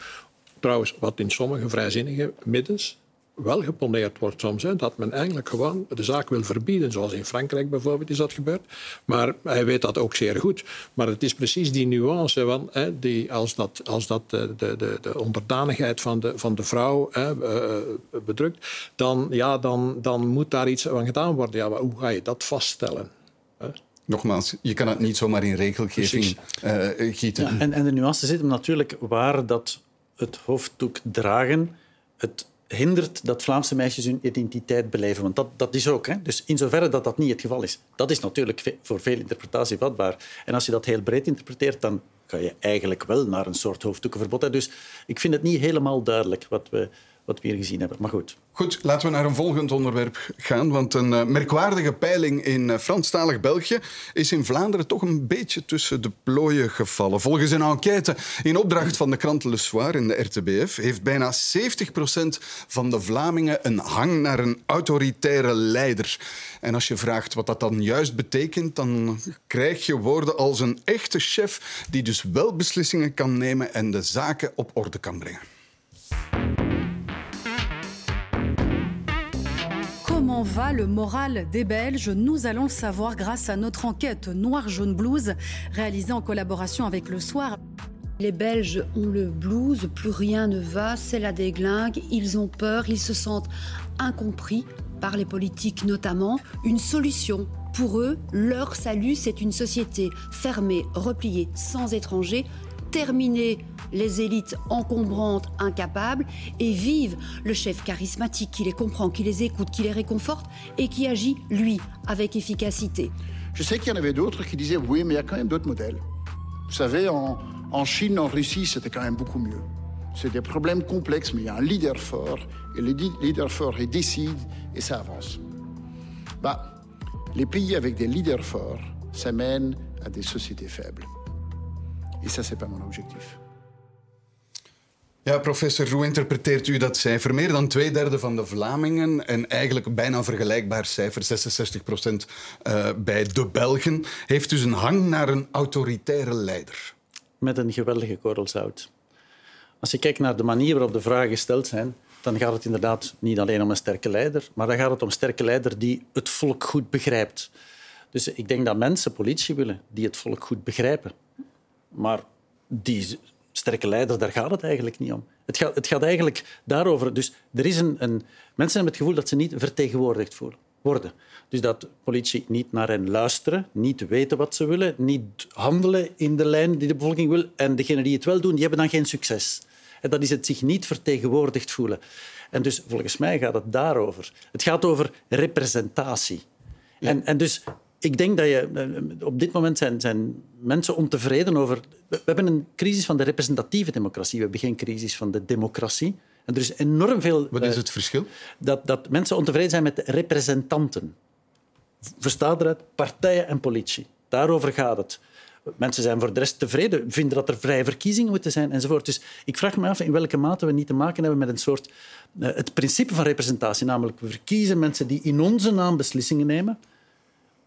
Trouwens, wat in sommige vrijzinnige middens wel geponeerd wordt soms. Hè, dat men eigenlijk gewoon de zaak wil verbieden. Zoals in Frankrijk bijvoorbeeld is dat gebeurd. Maar hij weet dat ook zeer goed. Maar het is precies die nuance. Want, hè, die, als dat, als dat de, de, de onderdanigheid van de, van de vrouw hè, uh, bedrukt, dan, ja, dan, dan moet daar iets aan gedaan worden. Ja, maar hoe ga je dat vaststellen? Hè? Nogmaals, je kan het niet zomaar in regelgeving uh, gieten. Ja, en, en de nuance zit hem natuurlijk waar dat het hoofddoek dragen het hindert dat Vlaamse meisjes hun identiteit beleven. Want dat, dat is ook. Hè? Dus in zoverre dat dat niet het geval is. Dat is natuurlijk voor veel interpretatie vatbaar. En als je dat heel breed interpreteert, dan ga je eigenlijk wel naar een soort hoofddoekenverbod. Dus ik vind het niet helemaal duidelijk wat we wat we hier gezien hebben. Maar goed. Goed, laten we naar een volgend onderwerp gaan. Want een uh, merkwaardige peiling in uh, Franstalig België is in Vlaanderen toch een beetje tussen de plooien gevallen. Volgens een enquête in opdracht van de krant Le Soir in de RTBF heeft bijna 70% van de Vlamingen een hang naar een autoritaire leider. En als je vraagt wat dat dan juist betekent, dan krijg je woorden als een echte chef die dus wel beslissingen kan nemen en de zaken op orde kan brengen. Va le moral des Belges Nous allons le savoir grâce à notre enquête Noir-Jaune Blues, réalisée en collaboration avec Le Soir. Les Belges ont le blues, plus rien ne va, c'est la déglingue, ils ont peur, ils se sentent incompris par les politiques notamment. Une solution pour eux, leur salut, c'est une société fermée, repliée, sans étrangers, terminer les élites encombrantes, incapables, et vivent le chef charismatique qui les comprend, qui les écoute, qui les réconforte et qui agit, lui, avec efficacité. Je sais qu'il y en avait d'autres qui disaient oui, mais il y a quand même d'autres modèles. Vous savez, en, en Chine, en Russie, c'était quand même beaucoup mieux. C'est des problèmes complexes, mais il y a un leader fort, et le leader fort, il décide, et ça avance. Bah, les pays avec des leaders forts, ça mène à des sociétés faibles. Et ça, c'est pas mon objectif. Ja, professor, hoe interpreteert u dat cijfer? Meer dan twee derde van de Vlamingen en eigenlijk bijna vergelijkbaar cijfer, 66 procent uh, bij de Belgen, heeft dus een hang naar een autoritaire leider. Met een geweldige korrel zout. Als je kijkt naar de manier waarop de vragen gesteld zijn, dan gaat het inderdaad niet alleen om een sterke leider, maar dan gaat het om een sterke leider die het volk goed begrijpt. Dus ik denk dat mensen politie willen die het volk goed begrijpen. Maar die sterke leider, daar gaat het eigenlijk niet om. Het gaat, het gaat eigenlijk daarover. Dus er is een, een, mensen hebben het gevoel dat ze niet vertegenwoordigd worden. Dus dat politie niet naar hen luisteren, niet weten wat ze willen, niet handelen in de lijn die de bevolking wil. En degenen die het wel doen, die hebben dan geen succes. En dat is het zich niet vertegenwoordigd voelen. En dus volgens mij gaat het daarover. Het gaat over representatie. Ja. En, en dus ik denk dat je... Eh, op dit moment zijn, zijn mensen ontevreden over... We hebben een crisis van de representatieve democratie. We hebben geen crisis van de democratie. En er is enorm veel... Wat is het verschil? Dat, dat mensen ontevreden zijn met representanten. Verstaat eruit partijen en politie. Daarover gaat het. Mensen zijn voor de rest tevreden, vinden dat er vrije verkiezingen moeten zijn enzovoort. Dus ik vraag me af in welke mate we niet te maken hebben met een soort... Uh, het principe van representatie, namelijk we verkiezen mensen die in onze naam beslissingen nemen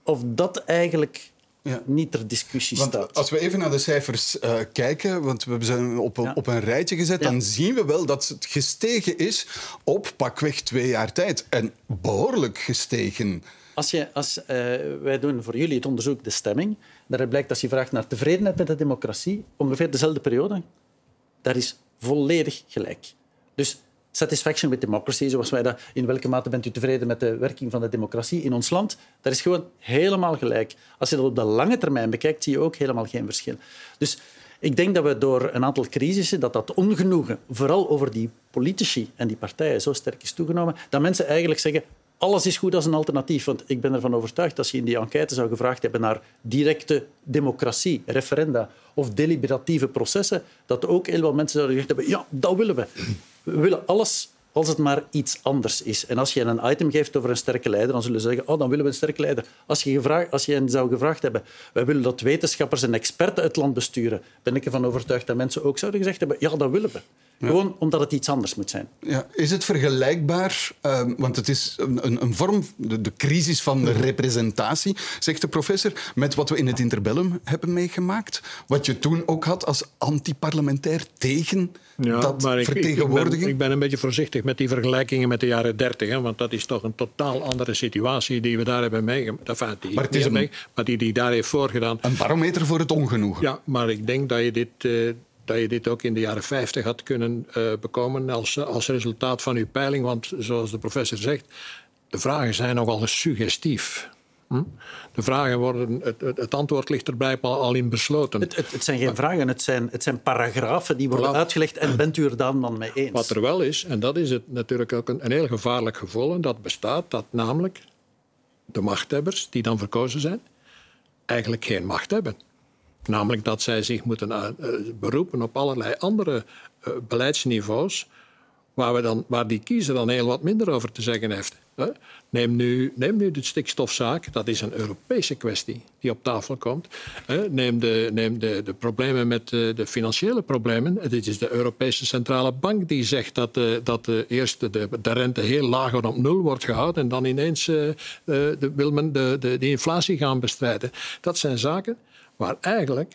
of dat eigenlijk ja. niet ter discussie want staat. Als we even naar de cijfers uh, kijken, want we zijn op, ja. op een rijtje gezet, ja. dan zien we wel dat het gestegen is op pakweg twee jaar tijd. En behoorlijk gestegen. Als je, als, uh, wij doen voor jullie het onderzoek De Stemming. Daaruit blijkt als je vraagt naar tevredenheid met de democratie, ongeveer dezelfde periode, daar is volledig gelijk. Dus satisfaction with democracy, zoals wij dat... In welke mate bent u tevreden met de werking van de democratie in ons land? Dat is gewoon helemaal gelijk. Als je dat op de lange termijn bekijkt, zie je ook helemaal geen verschil. Dus ik denk dat we door een aantal crisissen, dat dat ongenoegen, vooral over die politici en die partijen, zo sterk is toegenomen, dat mensen eigenlijk zeggen alles is goed als een alternatief. Want ik ben ervan overtuigd, als je in die enquête zou gevraagd hebben naar directe democratie, referenda of deliberatieve processen, dat ook heel veel mensen zouden gezegd hebben, ja, dat willen we. We willen alles als het maar iets anders is. En als je een item geeft over een sterke leider, dan zullen ze zeggen, oh, dan willen we een sterke leider. Als je, gevraagd, als je hen zou gevraagd hebben, wij willen dat wetenschappers en experten het land besturen, ben ik ervan overtuigd dat mensen ook zouden gezegd hebben, ja, dat willen we. Gewoon omdat het iets anders moet zijn. Ja. Is het vergelijkbaar, uh, want het is een, een, een vorm, de, de, crisis van de representatie, zegt de professor, met wat we in het interbellum hebben meegemaakt? Wat je toen ook had als antiparlementair tegen ja, dat maar ik, vertegenwoordiging? Ik ben, ik ben, een beetje voorzichtig met die vergelijkingen met de jaren dertig, hè, want dat is toch een totaal andere situatie die we daar hebben meegemaakt. Enfin, die, maar, het is een, mee, maar die, die daar heeft voorgedaan. Een barometer voor het ongenoegen. Ja, maar ik denk dat je dit... Uh, dat je dit ook in de jaren 50 had kunnen uh, bekomen als, als resultaat van uw peiling. Want zoals de professor zegt, de vragen zijn nogal suggestief. Hm? De vragen worden, het, het, het, antwoord ligt er blijkbaar al in besloten. Het, het, zijn geen vragen, het zijn, het zijn paragrafen die worden uitgelegd en bent u er dan, dan mee eens? Wat er wel is, en dat is het natuurlijk ook een, een heel gevaarlijk gevoel, en dat bestaat, dat namelijk de machthebbers die dan verkozen zijn, eigenlijk geen macht hebben. Namelijk dat zij zich moeten uh, beroepen op allerlei andere uh, beleidsniveaus, waar, we dan, waar die kiezer dan heel wat minder over te zeggen heeft. Neem nu, neem nu de stikstofzaak, dat is een Europese kwestie die op tafel komt. Neem de, neem de, de problemen met de, de financiële problemen. Dit is de Europese Centrale Bank die zegt dat, dat de, eerst de, de rente heel laag op nul wordt gehouden en dan ineens de, wil men de, de, de inflatie gaan bestrijden. Dat zijn zaken waar eigenlijk,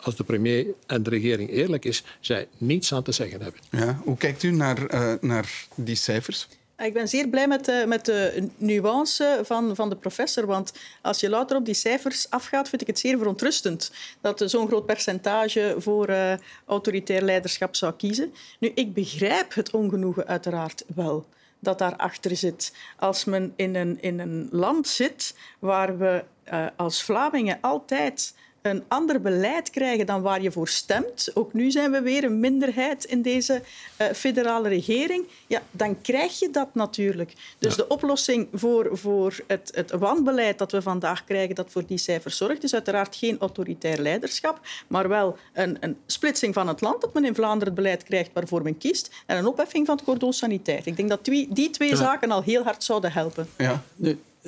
als de premier en de regering eerlijk is, zij niets aan te zeggen hebben. Ja, hoe kijkt u naar, uh, naar die cijfers? Ik ben zeer blij met de, met de nuance van, van de professor. Want als je louter op die cijfers afgaat, vind ik het zeer verontrustend dat zo'n groot percentage voor uh, autoritair leiderschap zou kiezen. Nu, ik begrijp het ongenoegen uiteraard wel dat daarachter zit. Als men in een, in een land zit waar we uh, als Vlamingen altijd een ander beleid krijgen dan waar je voor stemt, ook nu zijn we weer een minderheid in deze uh, federale regering, ja, dan krijg je dat natuurlijk. Dus ja. de oplossing voor, voor het, het wanbeleid dat we vandaag krijgen, dat voor die cijfers zorgt, is uiteraard geen autoritair leiderschap, maar wel een, een splitsing van het land, dat men in Vlaanderen het beleid krijgt waarvoor men kiest, en een opheffing van het cordon sanitair. Ik denk dat die, die twee ja. zaken al heel hard zouden helpen. Ja.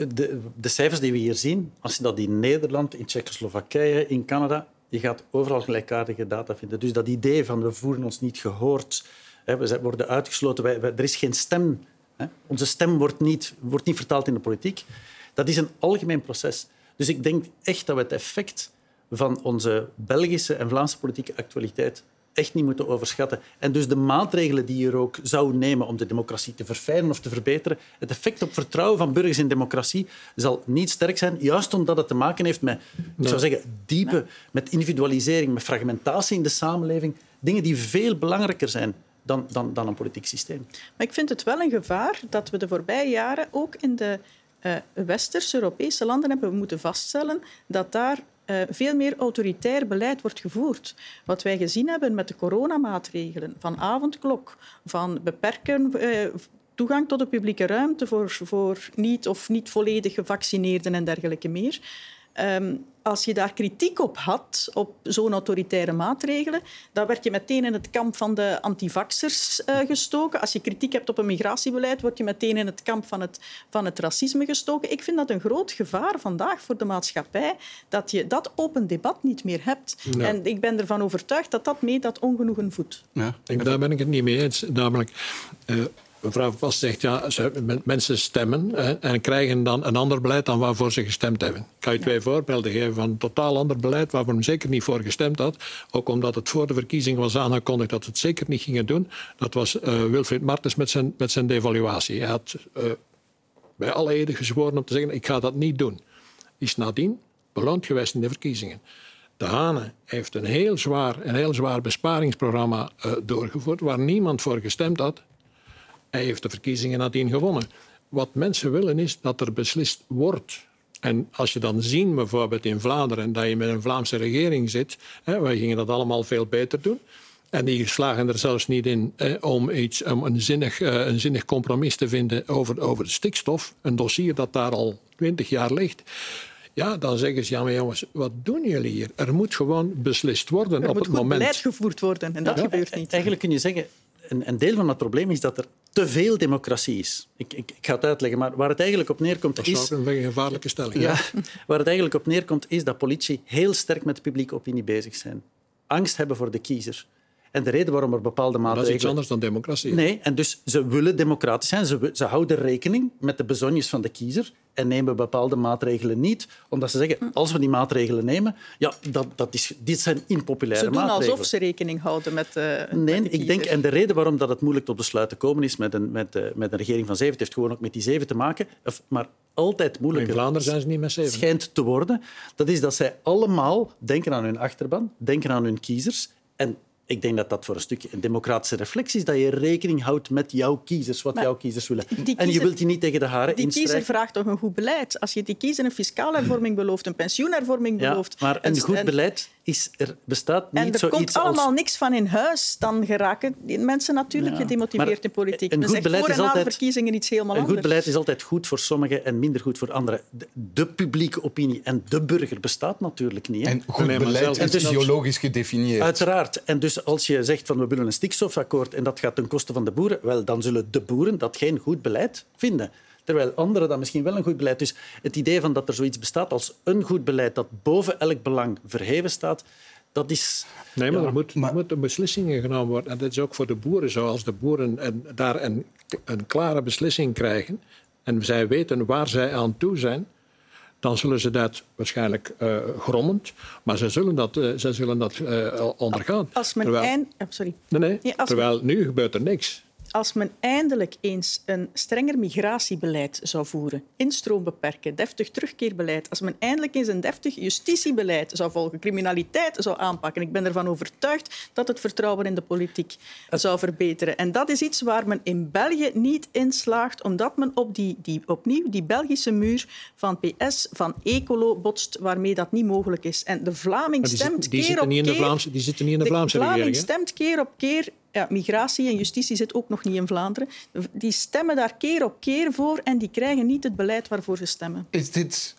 De, de, cijfers die we hier zien, als je dat in Nederland, in Tsjechoslowakije, in Canada, je gaat overal gelijkaardige data vinden. Dus dat idee van we voelen ons niet gehoord, hè, we worden uitgesloten, wij, er is geen stem. Hè. Onze stem wordt niet, wordt niet vertaald in de politiek. Dat is een algemeen proces. Dus ik denk echt dat we het effect van onze Belgische en Vlaamse politieke actualiteit echt niet moeten overschatten. En dus de maatregelen die je er ook zou nemen om de democratie te verfijnen of te verbeteren, het effect op vertrouwen van burgers in democratie zal niet sterk zijn, juist omdat het te maken heeft met, ik zou zeggen, diepe, met individualisering, met fragmentatie in de samenleving, dingen die veel belangrijker zijn dan, dan, dan een politiek systeem. Maar ik vind het wel een gevaar dat we de voorbije jaren ook in de uh, Westers, Europese landen hebben moeten vaststellen dat daar uh, veel meer autoritair beleid wordt gevoerd. Wat wij gezien hebben met de coronamaatregelen, van avondklok, van beperken uh, toegang tot de publieke ruimte voor, voor niet of niet volledig gevaccineerden en dergelijke meer. Um, als je daar kritiek op had, op zo'n autoritaire maatregelen, dan werd je meteen in het kamp van de antivaxers uh, gestoken. Als je kritiek hebt op een migratiebeleid, word je meteen in het kamp van het, van het racisme gestoken. Ik vind dat een groot gevaar vandaag voor de maatschappij, dat je dat open debat niet meer hebt. Ja. En ik ben ervan overtuigd dat dat mee dat ongenoegen voedt. Ja, ik, daar ben ik het niet mee eens. Namelijk, uh, mevrouw Pas zegt, ja, ze, mensen stemmen hè, en krijgen dan een ander beleid dan waarvoor ze gestemd hebben. Ik kan je twee voorbeelden geven van een totaal ander beleid waarvoor men zeker niet voor gestemd had. Ook omdat het voor de verkiezing was aangekondigd dat ze het zeker niet gingen doen. Dat was uh, Wilfried Martens met zijn, met zijn devaluatie. Hij had uh, bij alle heden gezworen om te zeggen, ik ga dat niet doen. Is nadien beloond geweest in de verkiezingen. De Hane heeft een heel zwaar, een heel zwaar besparingsprogramma uh, doorgevoerd waar niemand voor gestemd had. Hij heeft de verkiezingen nadien gewonnen. Wat mensen willen is dat er beslist wordt. En als je dan ziet, bijvoorbeeld in Vlaanderen, dat je met een Vlaamse regering zit, hè, wij gingen dat allemaal veel beter doen. En die slagen er zelfs niet in eh, om, iets, om een, zinnig, uh, een zinnig compromis te vinden over, over de stikstof. Een dossier dat daar al twintig jaar ligt. Ja, dan zeggen ze, ja maar jongens, wat doen jullie hier? Er moet gewoon beslist worden er op het moment. Er moet beleid gevoerd worden en dat ja. gebeurt niet. Eigenlijk kun je zeggen, een, een, deel van het probleem is dat er te veel democratie is. Ik, ik, ik ga het uitleggen, maar waar het eigenlijk op neerkomt dat is... Dat een gevaarlijke stelling. Ja, waar het eigenlijk op neerkomt is dat politie heel sterk met publieke opinie bezig zijn. Angst hebben voor de kiezer. En de reden waarom er bepaalde maatregelen... Dat is iets anders dan democratie. Nee, en dus ze willen democratisch zijn. Ze, ze houden rekening met de bezonjes van de kiezer en nemen bepaalde maatregelen niet, omdat ze zeggen, als we die maatregelen nemen, ja, dat, dat is, dit zijn impopulaire maatregelen. Ze doen alsof ze rekening houden met, uh, Nee, met ik denk, en de reden waarom dat het moeilijk tot besluit te komen is met een, met, uh, met een regering van zeven, heeft gewoon ook met die zeven te maken, of, maar altijd moeilijker in Vlaanderen zijn ze niet met zeven. schijnt te worden, dat is dat zij allemaal denken aan hun achterban, denken aan hun kiezers en ik denk dat dat voor een stukje een democratische reflex is, dat je rekening houdt met jouw kiezers, wat Maar jouw kiezers willen. kiezer- en je wilt die niet tegen de haren Die kiezer vraagt toch een goed beleid. Als je die kiezer een fiscale hervorming belooft, een pensioenhervorming Ja, belooft... maar een goed beleid is, er bestaat niet En er zoiets komt als... allemaal niks van in huis, dan geraken die mensen natuurlijk Ja. gedemotiveerd Maar in politiek. een Men goed beleid voor is en na de altijd- verkiezingen iets helemaal Een goed anders. beleid is altijd goed voor sommigen en minder goed voor anderen. De, de publieke opinie en de burger bestaat natuurlijk niet. Hè? En goed beleid is en dus- ideologisch gedefinieerd. Uiteraard. En dus als je zegt van we willen een stikstofakkoord en dat gaat ten koste van de boeren, wel, dan zullen de boeren dat geen goed beleid vinden. Terwijl anderen dat misschien wel een goed beleid. Dus het idee van dat er zoiets bestaat als een goed beleid dat boven elk belang verheven staat, dat is... Nee, maar Ja, er moet, er moeten beslissingen genomen worden. En dat is ook voor de boeren zo. Als de boeren een- daar een, een klare beslissing krijgen en zij weten waar zij aan toe zijn, dan zullen ze dat waarschijnlijk eh grommend, maar ze zullen dat, eh, ze zullen dat eh, ondergaan. Als men Terwijl, eind... oh, sorry. nee, nee, Ja, terwijl nu gebeurt er niks. Als men eindelijk eens een strenger migratiebeleid zou voeren, instroom beperken, deftig terugkeerbeleid, als men eindelijk eens een deftig justitiebeleid zou volgen, criminaliteit zou aanpakken, ik ben ervan overtuigd dat het vertrouwen in de politiek zou verbeteren. En dat is iets waar men in België niet in slaagt, omdat men op die, die, opnieuw die Belgische muur van PS, van Ecolo botst, waarmee dat niet mogelijk is. En de Vlaming die, stemt zitten- die, keer zitten op niet in de keer... Vlaamse, die zitten niet in de Vlaamse Vlaming regering. stemt keer op keer. Ja, migratie en justitie zit ook nog niet in Vlaanderen. Die stemmen daar keer op keer voor en die krijgen niet het beleid waarvoor ze stemmen. Is dit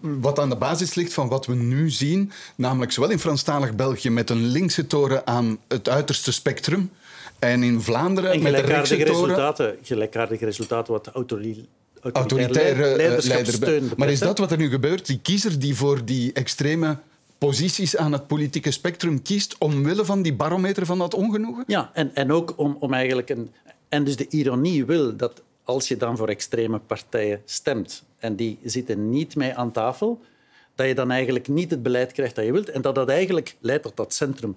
wat aan de basis ligt van wat we nu zien, namelijk zowel in Franstalig België met een linkse toren aan het uiterste spectrum en in Vlaanderen En met rechtse resultaten, gelijkaardige resultaten wat de autori- autoritaire eh, leiderschapssteun leider. betreft, Maar is dat wat er nu gebeurt? Die kiezer die voor die extreme posities aan het politieke spectrum kiest omwille van die barometer van dat ongenoegen? Ja, en, en ook om, om eigenlijk. En dus de ironie wil dat als je dan voor extreme partijen stemt en die zitten niet mee aan tafel, dat je dan eigenlijk niet het beleid krijgt dat je wilt en dat dat eigenlijk leidt tot dat centrum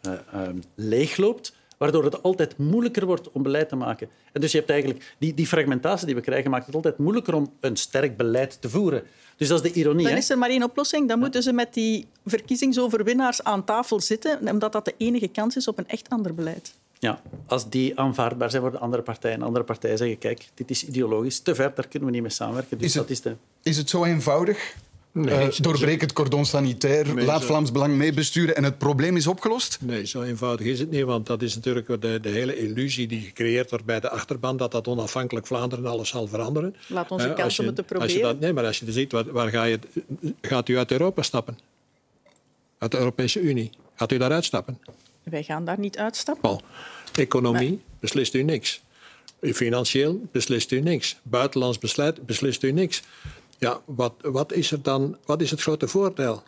eh, eh, leegloopt, waardoor het altijd moeilijker wordt om beleid te maken. En dus je hebt eigenlijk... Die, die fragmentatie die we krijgen maakt het altijd moeilijker om een sterk beleid te voeren. Dus dat is de ironie. Dan hè? is er maar één oplossing. Dan moeten ze met die verkiezingsoverwinnaars aan tafel zitten, omdat dat de enige kans is op een echt ander beleid. Ja, als die aanvaardbaar zijn voor de andere partijen. Andere partijen zeggen, kijk, dit is ideologisch te ver, daar kunnen we niet mee samenwerken. Dus Is het- dat is de... Is het zo eenvoudig? Nee, Eh, doorbreek het cordon sanitair, Nee, laat zo- Vlaams Belang meebesturen en het probleem is opgelost? Nee, zo eenvoudig is het niet, want dat is natuurlijk de, de hele illusie die gecreëerd wordt bij de achterban, dat dat onafhankelijk Vlaanderen alles zal veranderen. Laat ons Hè, een als kans om het te als je proberen. dat- nee, maar als je ziet, waar, waar ga je, gaat u uit Europa stappen? Uit de Europese Unie. Gaat u daaruit stappen? Wij gaan daar niet uitstappen. Paul, economie beslist u niks. Financieel beslist u niks. Buitenlands besluit beslist u niks. Ja, wat, wat is er dan? Wat is het grote voordeel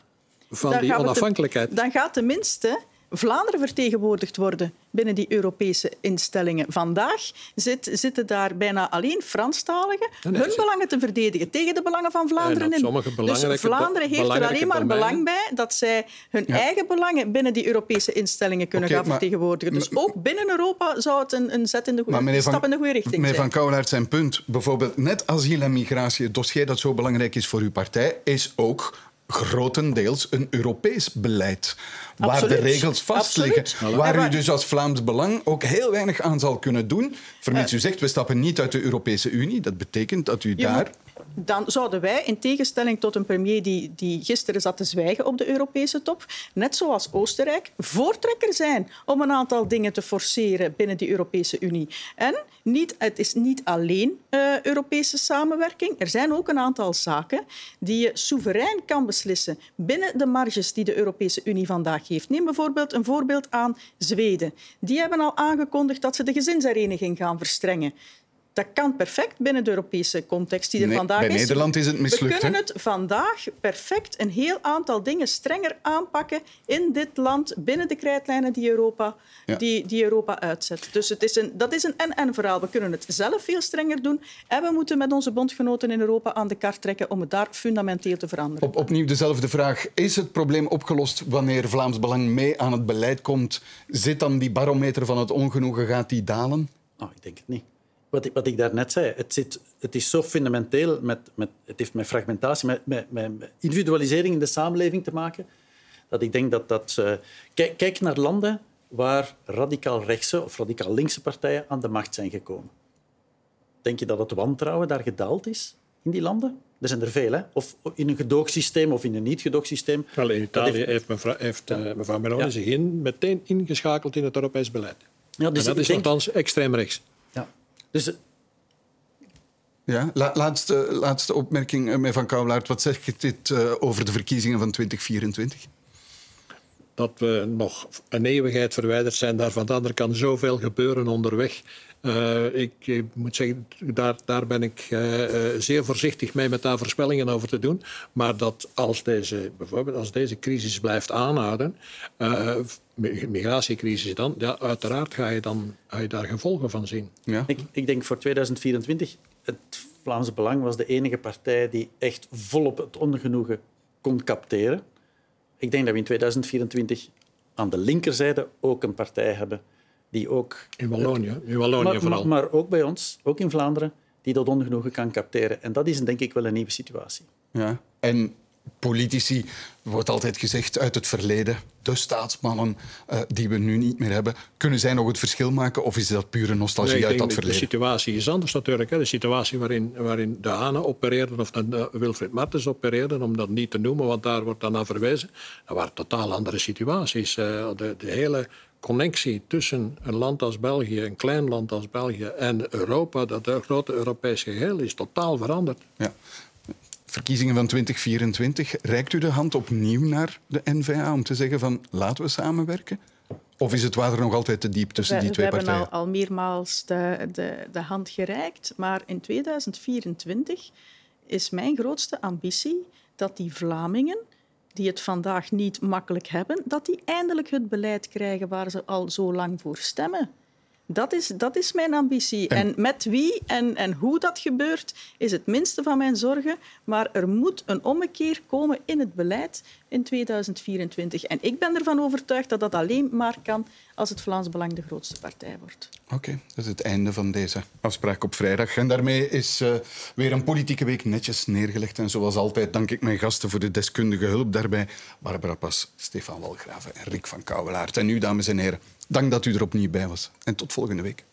van Dan die onafhankelijkheid? dan gaat tenminste Vlaanderen vertegenwoordigd worden binnen die Europese instellingen. Vandaag zit, zitten daar bijna alleen Franstaligen nee, hun ze- belangen te verdedigen tegen de belangen van Vlaanderen in. Dus Vlaanderen heeft er alleen maar domeinen. belang bij dat zij hun eigen belangen binnen die Europese instellingen kunnen gaan maar- vertegenwoordigen. Dus ook binnen Europa zou het een, een, zet in de goede, meneer stap in de goede richting meneer zijn. Van Kouwelaert, zijn punt, bijvoorbeeld net asiel en migratie, het dossier dat zo belangrijk is voor uw partij, is ook grotendeels een Europees beleid. Waar Absoluut. de regels vast liggen. Absoluut. Waar u dus als Vlaams Belang ook heel weinig aan zal kunnen doen. Vermits u zegt, we stappen niet uit de Europese Unie. Dat betekent dat u daar... moet- dan zouden wij, in tegenstelling tot een premier die, die gisteren zat te zwijgen op de Europese top, net zoals Oostenrijk, voortrekker zijn om een aantal dingen te forceren binnen die Europese Unie. En niet, het is niet alleen eh, Europese samenwerking. Er zijn ook een aantal zaken die je soeverein kan beslissen binnen de marges die de Europese Unie vandaag heeft. Neem bijvoorbeeld een voorbeeld aan Zweden. Die hebben al aangekondigd dat ze de gezinshereniging gaan verstrengen. Dat kan perfect binnen de Europese context die er Nee, vandaag bij is. Nederland is het mislukt, We kunnen het vandaag perfect een heel aantal dingen strenger aanpakken in dit land, binnen de krijtlijnen die Europa, Ja. die, die Europa uitzet. Dus het is een, dat is een en-en verhaal. We kunnen het zelf veel strenger doen en we moeten met onze bondgenoten in Europa aan de kar trekken om het daar fundamenteel te veranderen. Op, opnieuw dezelfde vraag. Is het probleem opgelost wanneer Vlaams Belang mee aan het beleid komt? Zit dan die barometer van het ongenoegen, gaat die dalen? Nou, ik denk het niet. Wat ik, wat ik daarnet zei, het, zit, het is zo fundamenteel, met, met, het heeft met fragmentatie, met, met, met individualisering in de samenleving te maken, dat ik denk dat dat... eh, kijk, kijk naar landen waar radicaal rechtse of radicaal linkse partijen aan de macht zijn gekomen. Denk je dat het wantrouwen daar gedaald is in die landen? Er zijn er veel, hè? Of in een gedoogsysteem of in een niet-gedoogsysteem. Wel, in Italië heeft- heeft, mevrouw, heeft eh, mevrouw Meloni Ja. zich in, meteen ingeschakeld in het Europees beleid. Ja, dus en dat is denk- althans extreem rechts. Dus Ja, la- laatste, laatste opmerking eh, met Van Kouwelaert. Wat zegt dit eh, over de verkiezingen van 2024? dat we nog een eeuwigheid verwijderd zijn daarvan. Aan de andere kant zoveel gebeuren onderweg. Eh, ik, moet zeggen, daar, daar ben ik eh, eh, zeer voorzichtig mee met daar voorspellingen over te doen. Maar dat als deze, bijvoorbeeld als deze crisis blijft aanhouden, eh, mi- migratiecrisis dan, ja, uiteraard ga je, dan, ga je daar gevolgen van zien. Ja? Ik, ik denk voor 2024, het Vlaamse Belang was de enige partij die echt volop het ongenoegen kon capteren. Ik denk dat we in 2024 aan de linkerzijde ook een partij hebben die ook... In Wallonië, in Wallonië maar, vooral. maar, maar ook bij ons, ook in Vlaanderen, die dat ongenoegen kan capteren. En dat is denk ik wel een nieuwe situatie. Ja. En politici, wordt altijd gezegd uit het verleden, de staatsmannen eh, die we nu niet meer hebben, kunnen zij nog het verschil maken of is dat pure nostalgie Nee, ik uit denk dat dat verleden? De situatie is anders natuurlijk. Hè. De situatie waarin, waarin de Hane opereerden of de, de Wilfried Martens opereerden, om dat niet te noemen, want daar wordt dan naar verwezen. Dat waren totaal andere situaties. Eh, de, de hele connectie tussen een land als België, een klein land als België en Europa, dat de grote Europese geheel, is totaal veranderd. Ja. Verkiezingen van 2024, reikt u de hand opnieuw naar de N-VA om te zeggen van laten we samenwerken? Of is het water nog altijd te diep tussen we, die we twee hebben partijen? al, al meermaals de, de, de hand gereikt, maar in 2024 is mijn grootste ambitie dat die Vlamingen, die het vandaag niet makkelijk hebben, dat die eindelijk het beleid krijgen waar ze al zo lang voor stemmen. Dat is, dat is mijn ambitie. En, met wie en, en hoe dat gebeurt, is het minste van mijn zorgen. Maar er moet een ommekeer komen in het beleid in 2024. En ik ben ervan overtuigd dat dat alleen maar kan als het Vlaams Belang de grootste partij wordt. Oké, dat is het einde van deze afspraak op vrijdag. En daarmee is eh, weer een politieke week netjes neergelegd. En zoals altijd dank ik mijn gasten voor de deskundige hulp daarbij. Barbara Pas, Stefan Walgraven en Rick van Kouwelaert. En u, dames en heren, dank dat u er opnieuw bij was. En tot volgende week.